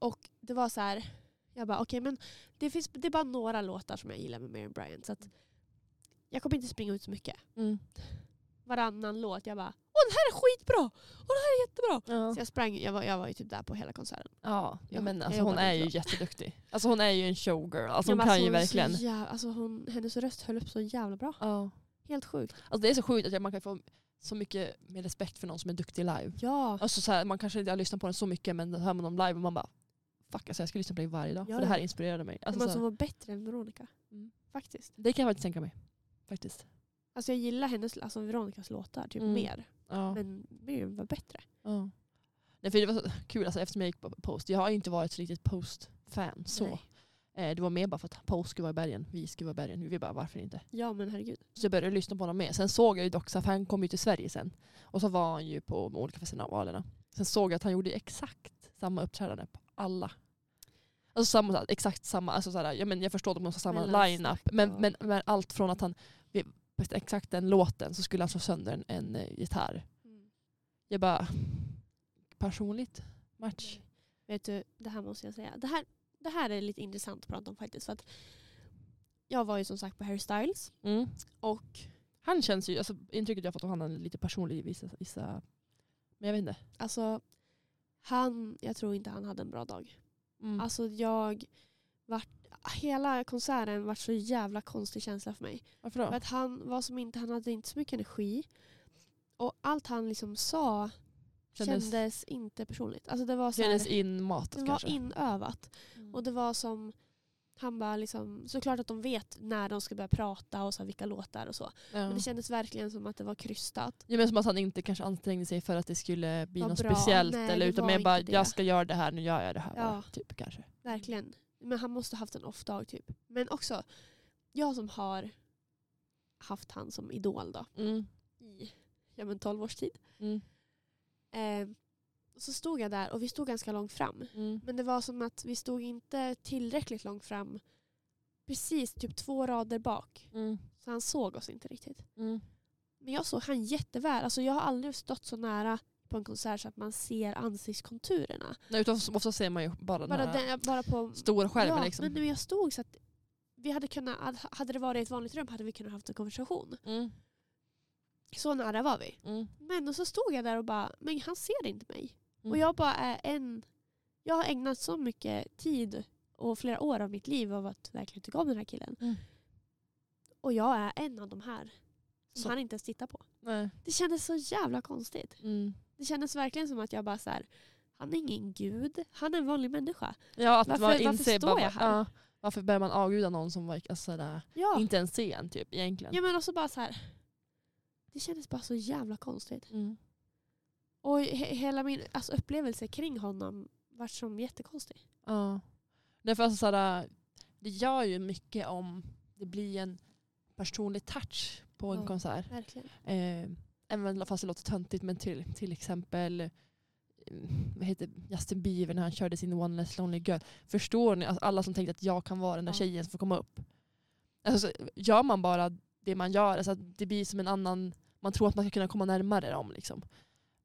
Och det var så här, jag bara okej men det, finns, det är bara några låtar som jag gillar med Miriam Bryant. Så att jag kommer inte springa ut så mycket. Mm. Varannan låt jag bara åh den här är skitbra! Och det här är jättebra! Ja. Så jag sprang, jag var, jag var ju typ där på hela konserten. Ja, Jag- men alltså, hon är ju inte jätteduktig. Alltså hon är ju en showgirl. Alltså, hon bara, kan ju hon är så verkligen. Jävla, alltså hon, hennes röst höll upp så jävla bra. Ja. Helt sjukt. Alltså, det är så sjukt att man kan få så mycket mer respekt för någon som är duktig live. Ja. Alltså, så här, man kanske inte har lyssnat på den så mycket men hör man dem live och man bara fuck alltså, jag ska lyssna på dig varje dag. Ja, för det här ja. inspirerade mig. Alltså, Alltså, men så som var bättre än Veronica. Mm. Faktiskt. det kan jag faktiskt tänka mig. Faktiskt. Alltså jag gillar hennes, alltså Veronicas låtar typ Mm. mer. Ja. Men Miriam var bättre. Ja. Nej, för det var så kul alltså, eftersom jag gick på Post. Jag har inte varit ett riktigt Post-fan. så. Eh, det var mer bara för att Post skulle vara i bergen, vi skulle vara i bergen. Vi bara varför inte? Ja men herregud. Så jag började lyssna på honom mer. Sen såg jag ju dock, så för han kom ju till Sverige sen. Och så var han ju på de olika festivalerna. Sen såg jag att han gjorde exakt samma uppträdande på alla. Alltså samma, exakt samma, alltså såhär, ja, men jag förstår att de måste ha samma line-up. Men, men, men allt från att han, exakt den låten så skulle han slå sönder en, en eh, gitarr. Jag bara, personligt match. Vet du, det här måste jag säga. Det här, det här är lite intressant att prata om faktiskt. För att jag var ju som sagt på Harry Styles. Mm. Och Han känns ju, alltså, intrycket jag fått av honom är lite personlig i vissa, vissa, men jag vet inte. alltså, han, jag tror inte han hade en bra dag. Mm. Alltså jag vart, hela konserten var så jävla konstig känsla för mig. Varför då? För att han var som inte, han hade inte så mycket energi. Och allt han liksom sa Kändes- kändes, inte personligt. Alltså det var så här, Kändes inmatat det var inövat. Mm. Och det var som, han bara liksom, såklart att de vet när de ska börja prata och så vilka låtar och så. ja. Men det kändes verkligen som att det var krystat. Ja, men som att han inte kanske ansträngde sig för att det skulle bli Vad något bra. speciellt. Nej, eller utan var mer bara, det. jag ska göra det här, nu gör jag det här. Ja. Bara, typ, kanske. Verkligen. Men han måste ha haft en off-dag typ. Men också, jag som har haft han som idol då, Mm. i ja, men 12 års tid. Mm. Eh, så stod jag där och vi stod ganska långt fram. Mm. Men det var som att vi stod inte tillräckligt långt fram. Precis typ två rader bak. Mm. Så han såg oss inte riktigt. Mm. Men jag såg han jätteväl. Alltså jag har aldrig stått så nära på en konsert så att man ser ansiktskonturerna. Nej, utan ofta ser man ju bara, den Bara, här den, bara på... stora skärmen. ja, liksom. men jag stod så att vi hade kunnat, hade det varit ett vanligt rum hade vi kunnat haft en konversation. Mm. Så nära var vi. Mm. Men och så stod jag där och bara, men han ser inte mig. Mm. Och jag bara är en... Jag har ägnat så mycket tid och flera år av mitt liv av att verkligen tycka om den här killen. Mm. Och jag är en av de här som Så- han inte ens tittar på. Nej. Det kändes så jävla konstigt. Mm. Det kändes verkligen som att jag bara så här, han är ingen gud, han är en vanlig människa. Ja, att Varför- man varför inser står bara, jag här? Ja, varför börjar man avguda någon som var, alltså, sådär, Ja, inte ens ser en typ egentligen? ja men också bara så här. Det kändes bara så jävla konstigt. Mm. Och he hela min alltså, upplevelse kring honom var som jättekonstig. Ja. Därför alltså, såhär, det gör ju mycket om det blir en personlig touch på en Ja. konsert. Verkligen. Eh, även fast det låter töntigt men till, till exempel eh, vad heter Justin Bieber när han körde sin One Less Lonely Girl. Förstår ni? Alltså, alla som tänkte att jag kan vara den där Ja. tjejen som får komma upp. Alltså, så gör man bara det man gör, alltså, det blir som en annan, man tror att man ska kunna komma närmare dem. Liksom.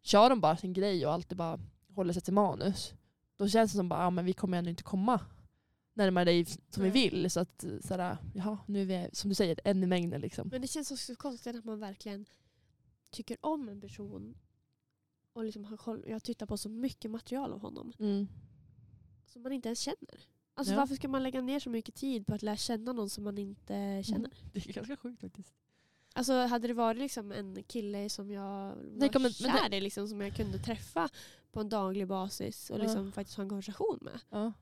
Kör de bara sin grej och alltid bara håller sig till manus, då känns det som att ah, men vi kommer ändå inte komma närmare dig som vi Nej. vill. Så att, sådär, jaha, nu är vi, som du säger, en i mängden. Liksom. Men det känns också konstigt att man verkligen tycker om en person och liksom har koll, jag tittar på så mycket material av honom Mm. som man inte ens känner. Alltså Ja. varför ska man lägga ner så mycket tid på att lära känna någon som man inte känner? Det är ganska sjukt faktiskt. Alltså hade det varit liksom en kille som jag var Nej, kom- men- men kär i, liksom, som jag kunde träffa på en daglig basis och Ja. liksom faktiskt ha en konversation med. Ja.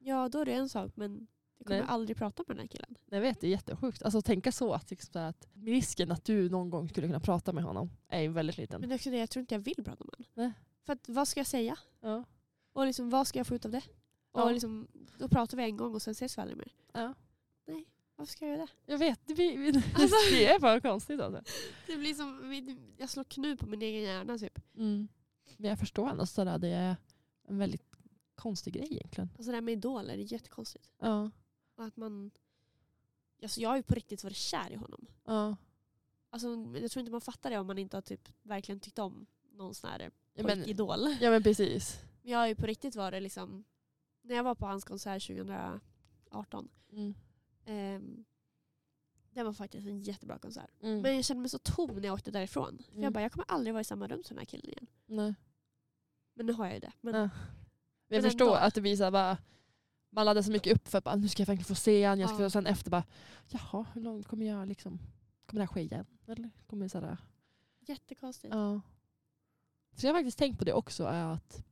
Ja, då är det en sak. Men Jag kommer Nej. aldrig prata med den här killen. Jag vet, det är jättesjukt. Alltså tänka så att, liksom, så att risken att du någon gång skulle kunna prata med honom är ju väldigt liten. Men också det, jag tror inte jag vill prata med honom. Nej. För att, vad ska jag säga? Ja. Och liksom, vad ska jag få ut av det? Och Ja. liksom, då pratar vi en gång och sen ses vi aldrig mer. Ja. Varför ska jag göra det? Jag vet, det, blir, Alltså- det är bara konstigt alltså. Det blir som, jag slår knuv på min egen hjärna typ. Mm. Men jag förstår ändå sådär, det är en väldigt konstig grej egentligen. Alltså det här med idoler, det är jättekonstigt. Ja. Och att man, alltså jag har ju på riktigt varit kär i honom. Ja. Alltså, jag tror inte man fattar det om man inte har typ verkligen tyckt om någon sån här Ja, men, pojkidol. ja men precis. Men jag har ju på riktigt varit liksom, när jag var på hans konsert 2018, Mm. Ehm, det var faktiskt en jättebra konsert. Mm. Men jag kände mig så tom när jag åkte därifrån. För Mm. jag bara, jag kommer aldrig vara i samma rum som den här killen igen. Nej. Men nu har jag ju det. Men, Ja. Jag Men förstår ändå. att det blir såhär bara, man laddar så mycket upp för att nu ska jag verkligen få se han. Jag ska, Ja. och sen efter bara, jaha hur långt kommer jag liksom, kommer det här ske igen? Eller kommer det sådär, Jättekonstigt. ja. Så jag har faktiskt tänkt på det också, är att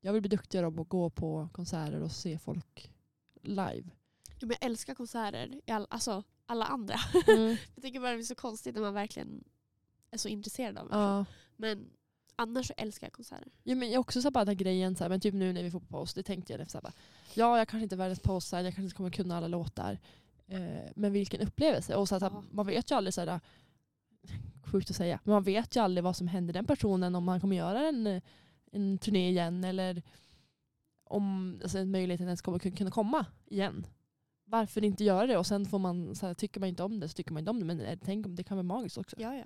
jag vill bli duktigare på att gå på konserter och se folk live. Men jag älskar konserter, i all, alltså alla andra. Mm. jag tycker bara det är så konstigt när man verkligen är så intresserad av person. ja. Men annars så älskar jag konserter. Ja, men jag också så bara den här grejen, så här, men typ nu när vi får på paus, det tänkte jag så här, bara, ja jag kanske inte är världens postare, jag kanske inte kommer kunna alla låtar. Eh, men vilken upplevelse. Och så här, Ja. Man vet ju aldrig, så här, sjukt att säga, men man vet ju aldrig vad som händer den personen om man kommer göra en, en turné igen eller om alltså, möjligheten ens kommer kunna komma igen. Varför inte göra det? Och sen får man, så här, tycker man inte om det så tycker man inte om det. Men eh, tänk om det kan vara magiskt också. Ja, ja.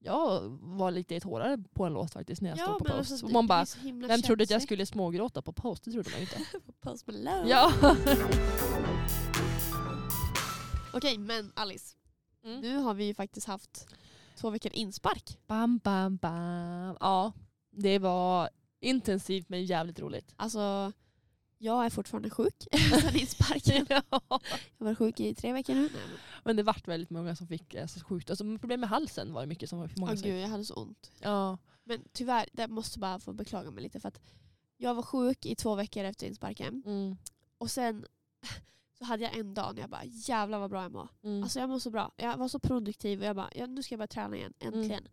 Jag var lite i tårar på en låt faktiskt när jag ja stod på paus. alltså, man bara, vem trodde att jag skulle smågråta på paus? Det trodde man inte. Post Malone. ja. Okej, men Alice. Mm. Nu har vi ju faktiskt haft två veckor inspark. Bam, bam, bam. Ja, det var intensivt men jävligt roligt. Alltså, jag är fortfarande sjuk sen insparken. ja. Jag varit sjuk i tre veckor nu. Men- det vart väldigt många som fick eh, så sjukt. Alltså, problem med halsen var det mycket som var för många Åh som gud, jag hade så ont. Ja. Men tyvärr, det måste bara få beklaga mig lite för att jag var sjuk i två veckor efter insparken. Mm. Och sen så hade jag en dag när jag bara jävlar vad bra jag mår. Mm. Alltså jag mår så bra. Jag var så produktiv och jag bara nu ska jag börja träna igen. Mm. Äntligen.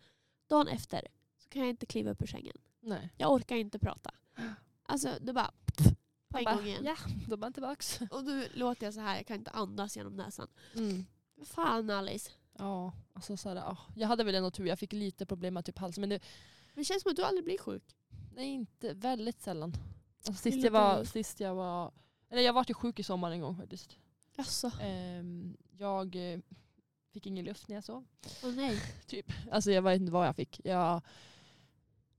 Dagen efter så kan jag inte kliva upp ur sängen. Nej. Jag orkar inte prata. Alltså det bara på en Bara, gång igen. Ja, då är man tillbaks. Och nu låter jag så här, jag kan inte andas genom näsan. Mm. Fan Alice. Ja, alltså så här, ja. jag hade väl ändå tur. Jag fick lite problem med typ halsen. Men det, Men det känns som att du aldrig blir sjuk. nej, inte väldigt sällan. Alltså, sist, jag var, sist jag var... Eller jag var ju sjuk i sommar en gång faktiskt. Jaså? Ehm, jag eh, fick ingen luft när jag sov. Åh nej. Typ. Alltså jag vet inte vad jag fick. Jag,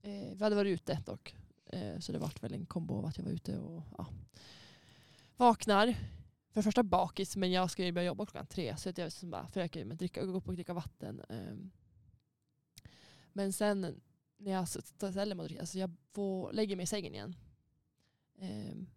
eh, vi hade varit ute dock. Eh, så det vart väl en kombo av att jag var ute och ja. vaknar. För det första bakis men jag ska ju börja jobba klockan tre så att jag liksom bara försöker med dricka, gå upp och dricka vatten. ehm. Men sen när jag ställer mig och dricker, alltså jag får, lägger mig i sängen igen. Ehm.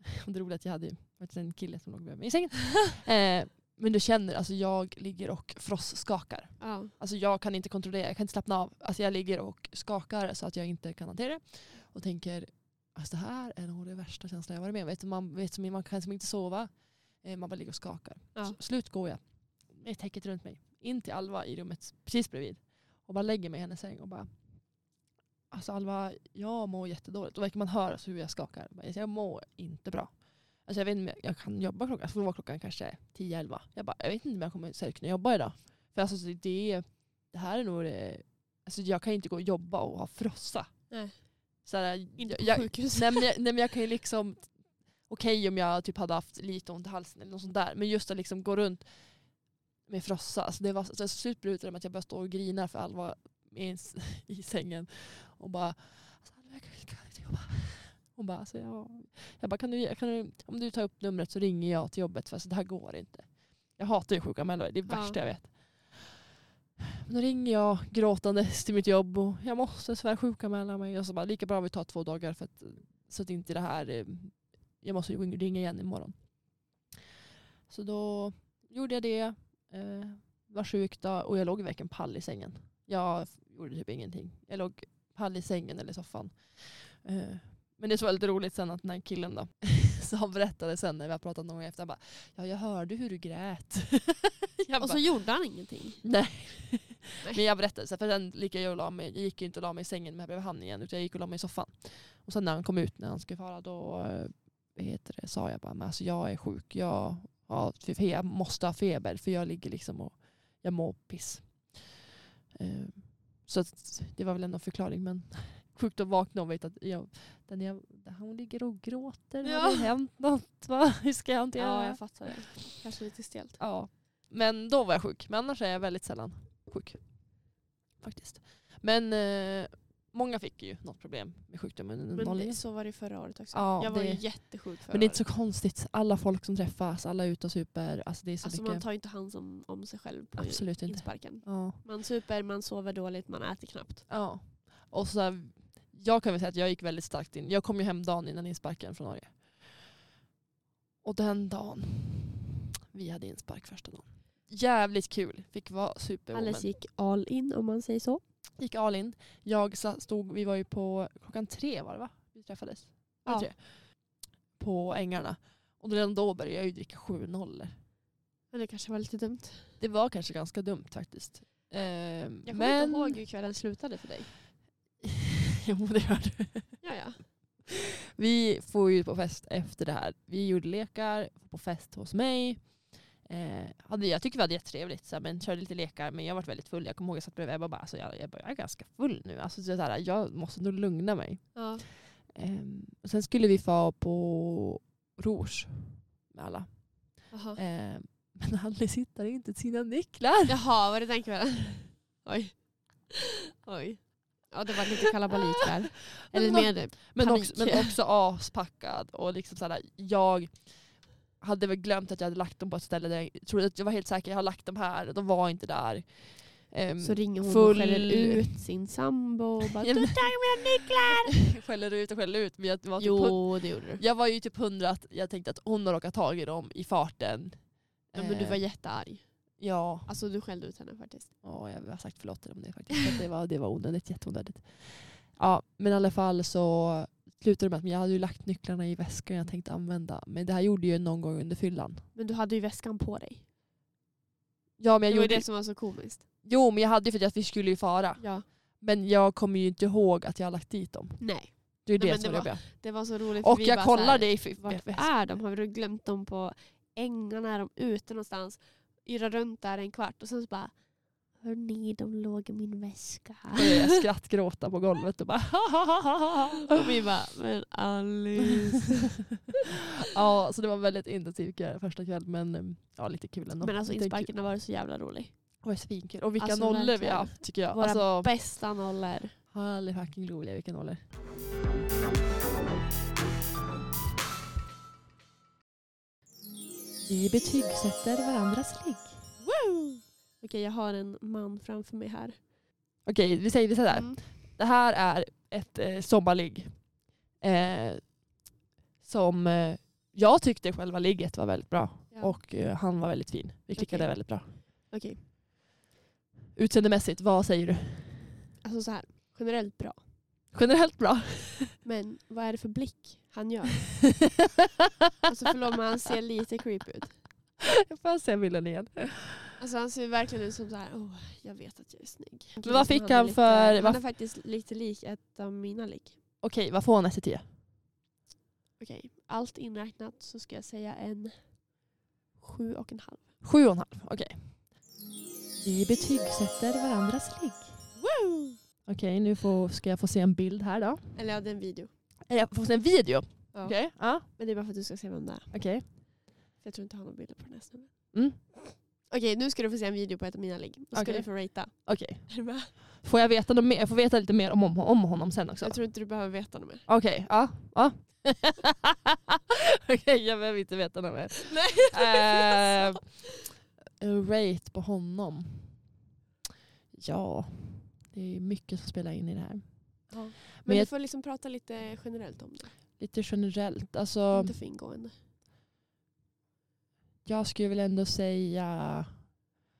Och det roliga är att jag hade faktiskt en kille som låg bredvid mig i sängen. Eh, men du känner, alltså jag ligger och frostskakar. Ja. Alltså jag kan inte kontrollera, jag kan inte slappna av. Alltså jag ligger och skakar så att jag inte kan hantera det. Och tänker, alltså det här är nog det värsta känslan jag varit med om. Vet Man, vet, man kan som inte sova. Eh, Man bara ligger och skakar. Ja. Slut går jag med täcket runt mig. In till Alva i rummet precis bredvid. Och bara lägger mig i hennes säng och bara Alltså Alva, jag mår jättedåligt. Då verkar man höra hur jag skakar. Jag, mår inte bra. Alltså jag vet inte om jag, kan jobba klockan, jag får vara klockan kanske 10-11. Jag bara, jag vet inte om jag kommer säkert kunna jobba idag. För alltså det, det, det här är nog det, alltså jag kan inte gå och jobba och ha frossa. Nej. Så här, Inte på jag, sjukhus. nej, men jag, nej men jag kan ju liksom, okej om jag typ hade haft lite ont i halsen eller något sånt där. Men just att liksom gå runt med frossa. Alltså det var så, med att jag började stå och grina för Alva i, i sängen. Och bara, alltså, Alva, jag kan- jag inte jobba. Hon bara, alltså, ja. jag bara kan du, kan du, om du tar upp numret så ringer jag till jobbet för alltså, det här går inte. Jag hatar ju sjukanmälare, det är det Ja. värsta jag vet. Då ringer jag gråtandes till mitt jobb och jag måste tyvärr sjukanmäla mig. Och så bara, lika bra vi tar två dagar för att, så att inte det här, eh, jag måste ringa igen imorgon. Så då gjorde jag det, eh, var sjuk då, och jag låg i verkligen pall i sängen. Jag gjorde typ ingenting. Jag låg pall i sängen eller i soffan. Eh, men det är så väldigt roligt sen att den här killen då så han berättade sen när vi har pratat någon gång efter, han bara ja jag hörde hur du grät. Och så bara, gjorde han ingenting. nej. Men jag berättade, så för sen gick jag och la mig, jag gick inte och la mig i sängen med bredvid han igen utan jag gick och la mig i soffan. Och sen när han kom ut när han skulle fara då eh, heter det, sa jag bara men alltså jag är sjuk, jag, ja, jag måste ha feber för jag ligger liksom och jag mår piss. Eh, så det var väl ändå en förklaring men sjukt att vakna och veta att jag, den jag, hon ligger och gråter, Ja. har det hänt något? Va? Hur ska jag hantera Ja, det? jag fattar det. Kanske lite stelt. Ja. Men då var jag sjuk. Men annars är jag väldigt sällan sjuk. Faktiskt. Men eh, många fick ju något problem med sjukdomen under Men det, så var det förra året också. Ja, jag var ju det- jättesjuk förra Men det är inte året. så konstigt. Alla folk som träffas, alla är ute och super. Alltså det är så Alltså mycket. man tar ju inte hand om, om sig själv på Absolut inte. insparken. Ja. Man super, man sover dåligt, man äter knappt. ja. Och så här, jag kan väl säga att jag gick väldigt starkt in. Jag kom ju hem dagen innan insparken från Norge. Och den dagen, vi hade inspark första dagen. Jävligt kul. Fick vara superwoman. Alice gick all in om man säger så. gick all in. Jag stod, vi var ju på klockan tre var det va? Vi träffades. Ja. tre? På ängarna. Och redan då började jag ju dricka 7-0. Men det kanske var lite dumt. Det var kanske ganska dumt faktiskt. Ehm, Jag kommer men... inte ihåg hur kvällen slutade för dig. jo det gör du. Ja, ja. Vi får ju på fest efter det här. Vi gjorde lekar på fest hos mig. Eh, hade, jag tycker vi hade jättetrevligt, så men körde lite lekar. Men jag var väldigt full. Jag kommer ihåg att jag satt bredvid Ebba och bara, alltså, jag, jag, bara, jag är ganska full nu. Alltså, så här, jag måste nog lugna mig. ja. Och sen skulle vi få på Rouge med alla. Ehm, men Alice hittade inte sina nycklar. Jaha, var det den kvällen? Oj. Oj. Ja, det var lite kalabalik där. Eller Men- mer Men panik. också, men också aspackad. Och liksom såhär, jag hade väl glömt att jag hade lagt dem på ett ställe där jag trodde att jag var helt säker. Jag har lagt dem här de var inte där. Ehm, Så ringer hon full- och skäller ut sin sambo och bara du tog mina nycklar! skäller ut och skäller ut. Men jag var, typ, Jo, det gjorde du. jag var ju typ hundra att jag tänkte att hon har råkat tag i dem i farten. Ja, men du var Ehm, jättearg. Ja, Alltså du skällde ut henne faktiskt. Ja, jag har sagt förlåt till dem det faktiskt. Det, var, det var onödigt, jätteonödigt. Ja, men i alla fall så slutade med att jag hade ju lagt nycklarna i väskan jag tänkte använda. Men det här gjorde jag någon gång under fyllan. Men du hade ju väskan på dig. Ja, men jag det var gjorde, det som var så komiskt. Jo, men jag hade ju för att vi skulle ju fara. Ja. Men jag kommer ju inte ihåg att jag har lagt dit dem. Nej. Det är Nej, det som det är det var så roligt. Och jag kollade i Vart är de? Har du glömt dem på ängarna? Är de ute någonstans? Yra runt där en kvart och sen så bara Hörni, de låg i min väska. jag skrattgråta på golvet och bara Och vi bara, men Alice. Ja, så det var väldigt intensiv kväll, första kväll men eh, ja, lite kul ändå. Men alltså insparken har varit så jävla rolig. Det var svinkul. Och vilka Alltså, nollor vi har haft tycker jag. Våra Alltså, bästa nollor. Härligt fucking roliga, vilka nollor. Vi betygsätter varandras ligg. Woo! Okej, jag har en man framför mig här. Okej, vi säger det sådär. Mm. Det här är ett eh, sommarligg. Eh, som eh, jag tyckte själva ligget var väldigt bra. Ja. Och eh, han var väldigt fin. Vi klickade Okej. väldigt bra. Okej, Utseendemässigt, vad säger du? alltså så här. Generellt bra. Generellt bra. Men vad är det för blick han gör? Alltså förlåt men han ser lite creepy ut. Jag får se bilden igen. Alltså han ser verkligen ut som så här, oh, jag vet att jag är snygg. Men vad fick är han lite, för- Han vad- är faktiskt lite lik ett av mina ligg. Okej, vad får han 1 10? Okej, allt inräknat så ska jag säga en sju och en halv. Sju och en halv, okej. Vi betygsätter varandras ligg. Woo! Okej, nu får, ska jag få se en bild här då. Eller ja, det är en video. Eller Jag får se en video. Ja. Okej, ja, Men det är bara för att du ska se vem det är. okej. För jag tror inte jag har några bilder på den här snubben. Mm. Okej, nu ska du få se en video på ett av mina ligg. Och ska Okej. du få ratea. Okej. Är du med? Får jag veta något mer? Jag får veta lite mer om, om, om honom sen också. Jag tror inte du behöver veta något mer. Okej, ja. ja. Okej, jag behöver inte veta något mer. Nej, Eh, rate på honom. Ja, det är mycket som spelar in i det här. Ja. Men, Men du jag- får liksom prata lite generellt om det. Lite generellt. Alltså, Inte för ingående. Jag skulle väl ändå säga...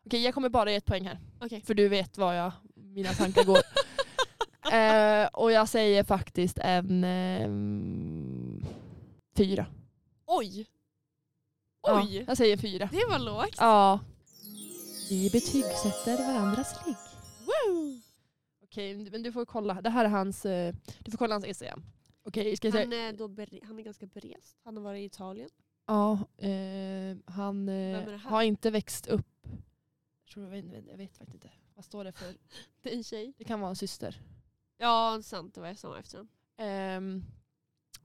Okej, jag kommer bara ge ett poäng här. Okej. För du vet var jag, mina tankar går. eh, och jag säger faktiskt en ehm, fyra. Oj! Ja, Oj! jag säger fyra. Det var lågt. Ja. Vi betygsätter varandras ligg. Woo! Okej, men du får kolla. Det här är hans, eh, du får kolla hans Instagram. Okej, ska jag säga? Han är, då bere- han är ganska berest. Han har varit i Italien. Ja, eh, han eh, har inte växt upp. Jag, tror, jag, vet, jag vet faktiskt inte. Vad står det för? Det är en tjej. Det kan vara en syster. Ja, sant. Det var samma efternamn. Ehm,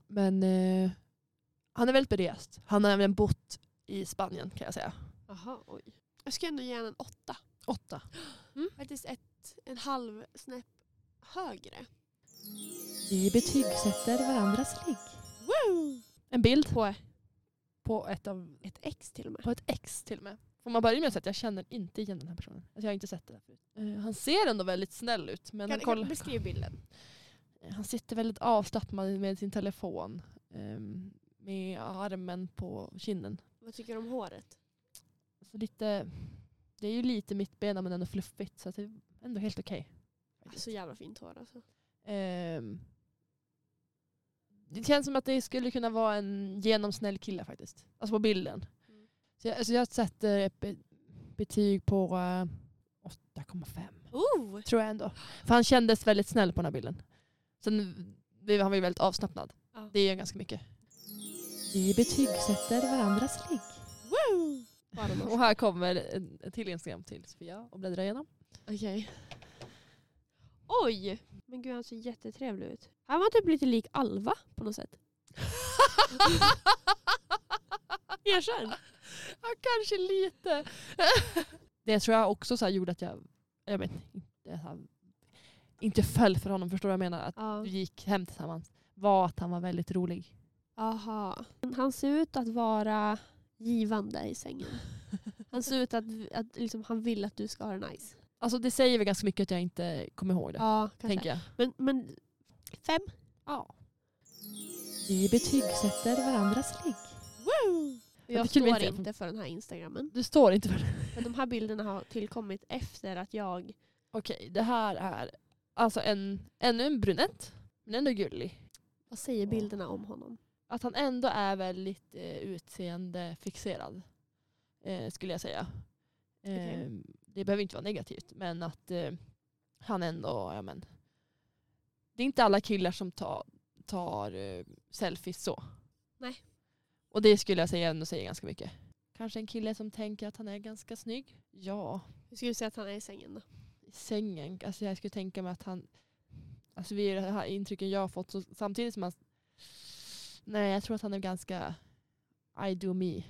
men eh, han är väldigt berest. Han har även bott i Spanien kan jag säga. Jaha, oj. Jag ska ändå ge honom en åtta. Åtta. Faktiskt ett, en halv snäpp högre. Vi betygsätter varandras ligg. En bild På på ett, av, ett X till och med. på ett ex till och med. Får man börja med att säga att jag känner inte igen den här personen. Alltså jag har inte sett det. Förut. Eh, han ser ändå väldigt snäll ut. Men Kan, kolla, kan beskriv bilden. han sitter väldigt avslappnad med sin telefon. ehm, med armen på kinden. Vad tycker du om håret? Så lite, det är ju lite mittbena men ändå fluffigt. Så att det är ändå helt okej. Så jävla fint hår alltså. Ehm, det känns som att det skulle kunna vara en genomsnäll kille faktiskt. Alltså på bilden. Mm. Så jag, alltså jag sätter ett be, betyg på eh, 8,5. Oh! Tror jag ändå. För han kändes väldigt snäll på den här bilden. Sen blev han ju väldigt avslappnad. Ja. Det är ganska mycket. Vi betygsätter varandras ligg. Bara Och här kommer en, en till Instagram till Sofia och bläddra igenom. Okej. Oj! Men gud han ser jättetrevlig ut. Han var typ lite lik Alva på något sätt. Erkänn! Ja, kanske lite. det tror jag också så gjorde att jag, jag vet inte, inte föll för honom. Förstår du vad jag menar? Att Ja. vi gick hem tillsammans. Var att han var väldigt rolig. Aha. Han ser ut att vara givande i sängen. Han ser ut att, att liksom, han vill att du ska ha det nice. Alltså det säger väl ganska mycket att jag inte kommer ihåg det. Ja, kanske. tänker jag. Men, men fem? Ja. Vi betygsätter varandras ligg. Woo! Jag står inte- inte för den här instagrammen. Du står inte för det. Men de här bilderna har tillkommit efter att jag... Okej, det här är alltså en, ännu en brunett. Men ändå gullig. Vad säger bilderna om honom? Att han ändå är väldigt eh, utseendefixerad. Eh, skulle jag säga. Eh, Okej. Det behöver inte vara negativt. Men att eh, han ändå, ja men. Det är inte alla killar som tar, tar eh, selfies så. Nej. Och det skulle jag säga ändå säger ganska mycket. Kanske en kille som tänker att han är ganska snygg. Ja, Hur skulle du säga att han är i sängen då? i sängen. Alltså jag skulle tänka mig att han, alltså det här intrycken jag har fått, så samtidigt som han, nej jag tror att han är ganska I do me.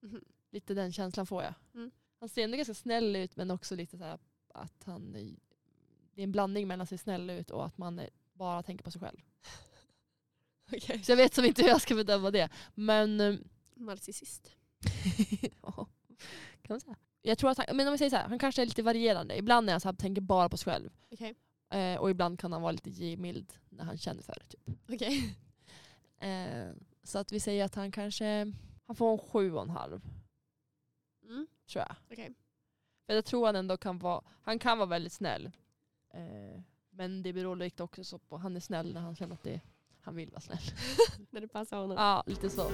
Mhm. Lite den känslan får jag. Mm. Han ser ändå ganska snäll ut men också lite så här att han, det är en blandning mellan att se snäll ut och att man bara tänker på sig själv. Okej. Så jag vet som inte hur jag ska bedöma det. Men eh, Narcissist. ja, kan man säga. Jag tror att han, men om vi säger så här, han kanske är lite varierande. Ibland är han så här, tänker bara på sig själv. Okej. Eh, och ibland kan han vara lite givmild när han känner för det. Typ. Okej. Eh, så att vi säger att han kanske han får en sju och en halv. Tror jag. Okej. För jag tror han ändå kan vara, han kan vara väldigt snäll. Eh, men det beror lite också så på, han är snäll när han känner att det, han vill vara snäll. När det passar honom. Ja, lite så.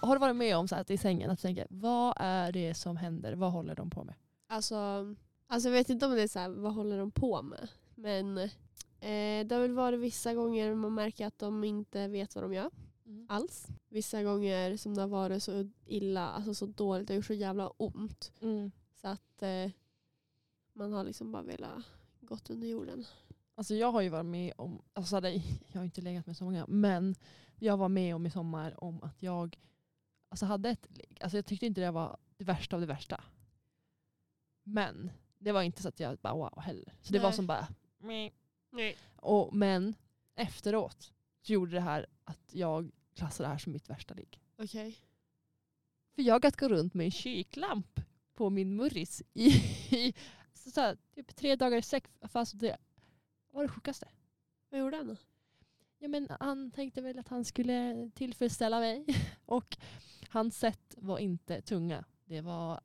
Har du varit med om så här att i sängen att du tänker, vad är det som händer? Vad håller de på med? Alltså, alltså jag vet inte om det är så här, vad håller de på med? Men eh, det har väl varit vissa gånger man märker att de inte vet vad de gör alls. Vissa gånger som det har varit så illa, alltså så dåligt, det har gjort så jävla ont. Mm. Så att eh, man har liksom bara velat gått under jorden. Alltså jag har ju varit med om, alltså jag har inte legat med så många, men jag var med om i sommar om att jag alltså hade ett ligg. Alltså jag tyckte inte det var det värsta av det värsta. Men det var inte så att jag bara wow heller. Så det var som bara. Nej. och, Men efteråt så gjorde det här att jag klassade det här som mitt värsta ligg. Okej. För jag att gå runt med en kiklamp på min murris i, i så så här, typ tre dagar i sträck. Fast det var det sjukaste. Vad gjorde han då? Ja, men han tänkte väl att han skulle tillfredsställa mig. Och hans sätt var inte tunga. Det var,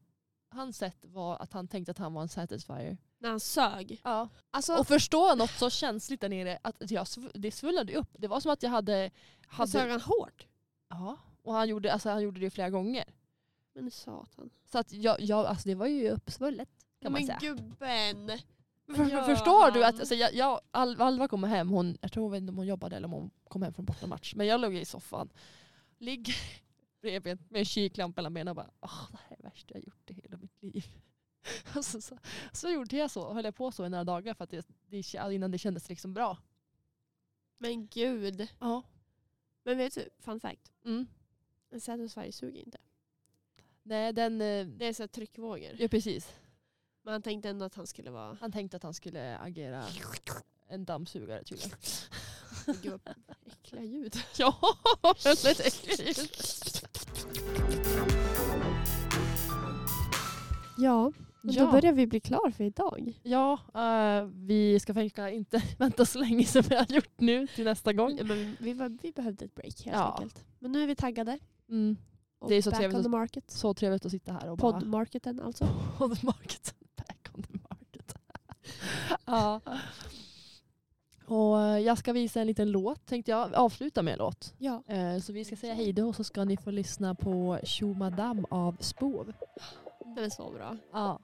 hans sätt var att han tänkte att han var en satisfier. När han sög. Ja. Alltså, Och förstå något så känsligt där nere, att jag, det svullnade upp. Det var som att jag hade... han sög hade han hårt? ja, och han gjorde, alltså, han gjorde det flera gånger. Men satan. Så att jag, jag, alltså, det var ju uppsvullet kan man men säga. gubben. För, gör förstår du han? att alltså, jag, jag, Al- Alva kommer hem, hon, jag tror inte om hon jobbade eller om hon kom hem från bortamatch. Men jag låg i soffan, ligger bredvid med en kiklampa mellan benen och bara Åh, det här är det värsta jag gjort i hela mitt liv. Så, så, så gjorde jag så, höll jag på så i några dagar för att det, det, innan det kändes liksom bra. Men gud. Ja. Men vet du, fun fact. Mm. En Satisfyer suger inte. Nej, den... eh, Det är så här tryckvågor. Ja, precis. Men han tänkte ändå att han skulle vara... Han tänkte att han skulle agera en dammsugare tydligen. Gud vad äckliga ljud. ja, väldigt äckligt. Ja, men Ja. då börjar vi bli klar för idag. Ja, eh, vi ska försöka inte vänta så länge som vi har gjort nu till nästa gång. Men vi, var, vi behövde ett break helt Ja. enkelt. Men nu är vi taggade. Mm. Det är så trevligt on market. Så trevligt att sitta här och bara... Poddmarketen alltså. market. Back on the market. ja. Och eh, jag ska visa en liten låt tänkte jag. Avsluta med en låt. Ja. Eh, Så vi ska säga hej då och så ska ni få lyssna på Tjo Madame av Spov. Den är så bra. Ja.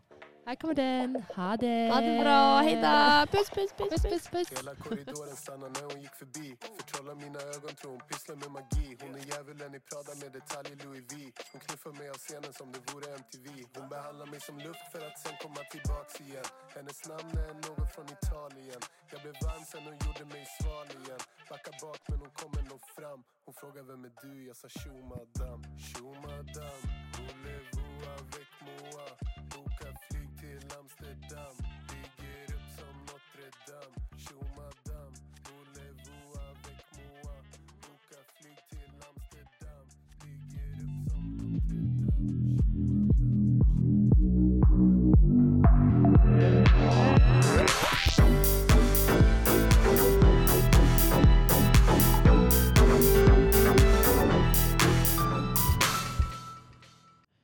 Här kommer den. Ha det! Ha det bra, hejdå! Puss puss puss Puss puss. puss puss. Hela korridoren stannar när hon gick förbi Förtrollar mina ögon tror hon pysslar med magi Hon är djävulen i Prada med detaljer Louis V Hon knuffar mig av scenen som det vore MTV Hon behandlar mig som luft för att sen komma tillbaks igen Hennes namn är någon från Italien Jag blev varm sen hon gjorde mig sval igen Backar bak men hon kommer nog fram Hon frågar vem är du? Jag sa tjo madame Tjo madame Moa, väck Moa Boka flyg till Amsterdam. Bygger upp som Notre Dame. Schumann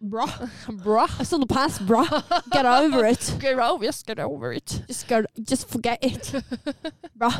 Bra. Bra. It's on the past bra. Get over it. Get over, just get over it. Just, go, just forget it. Bra.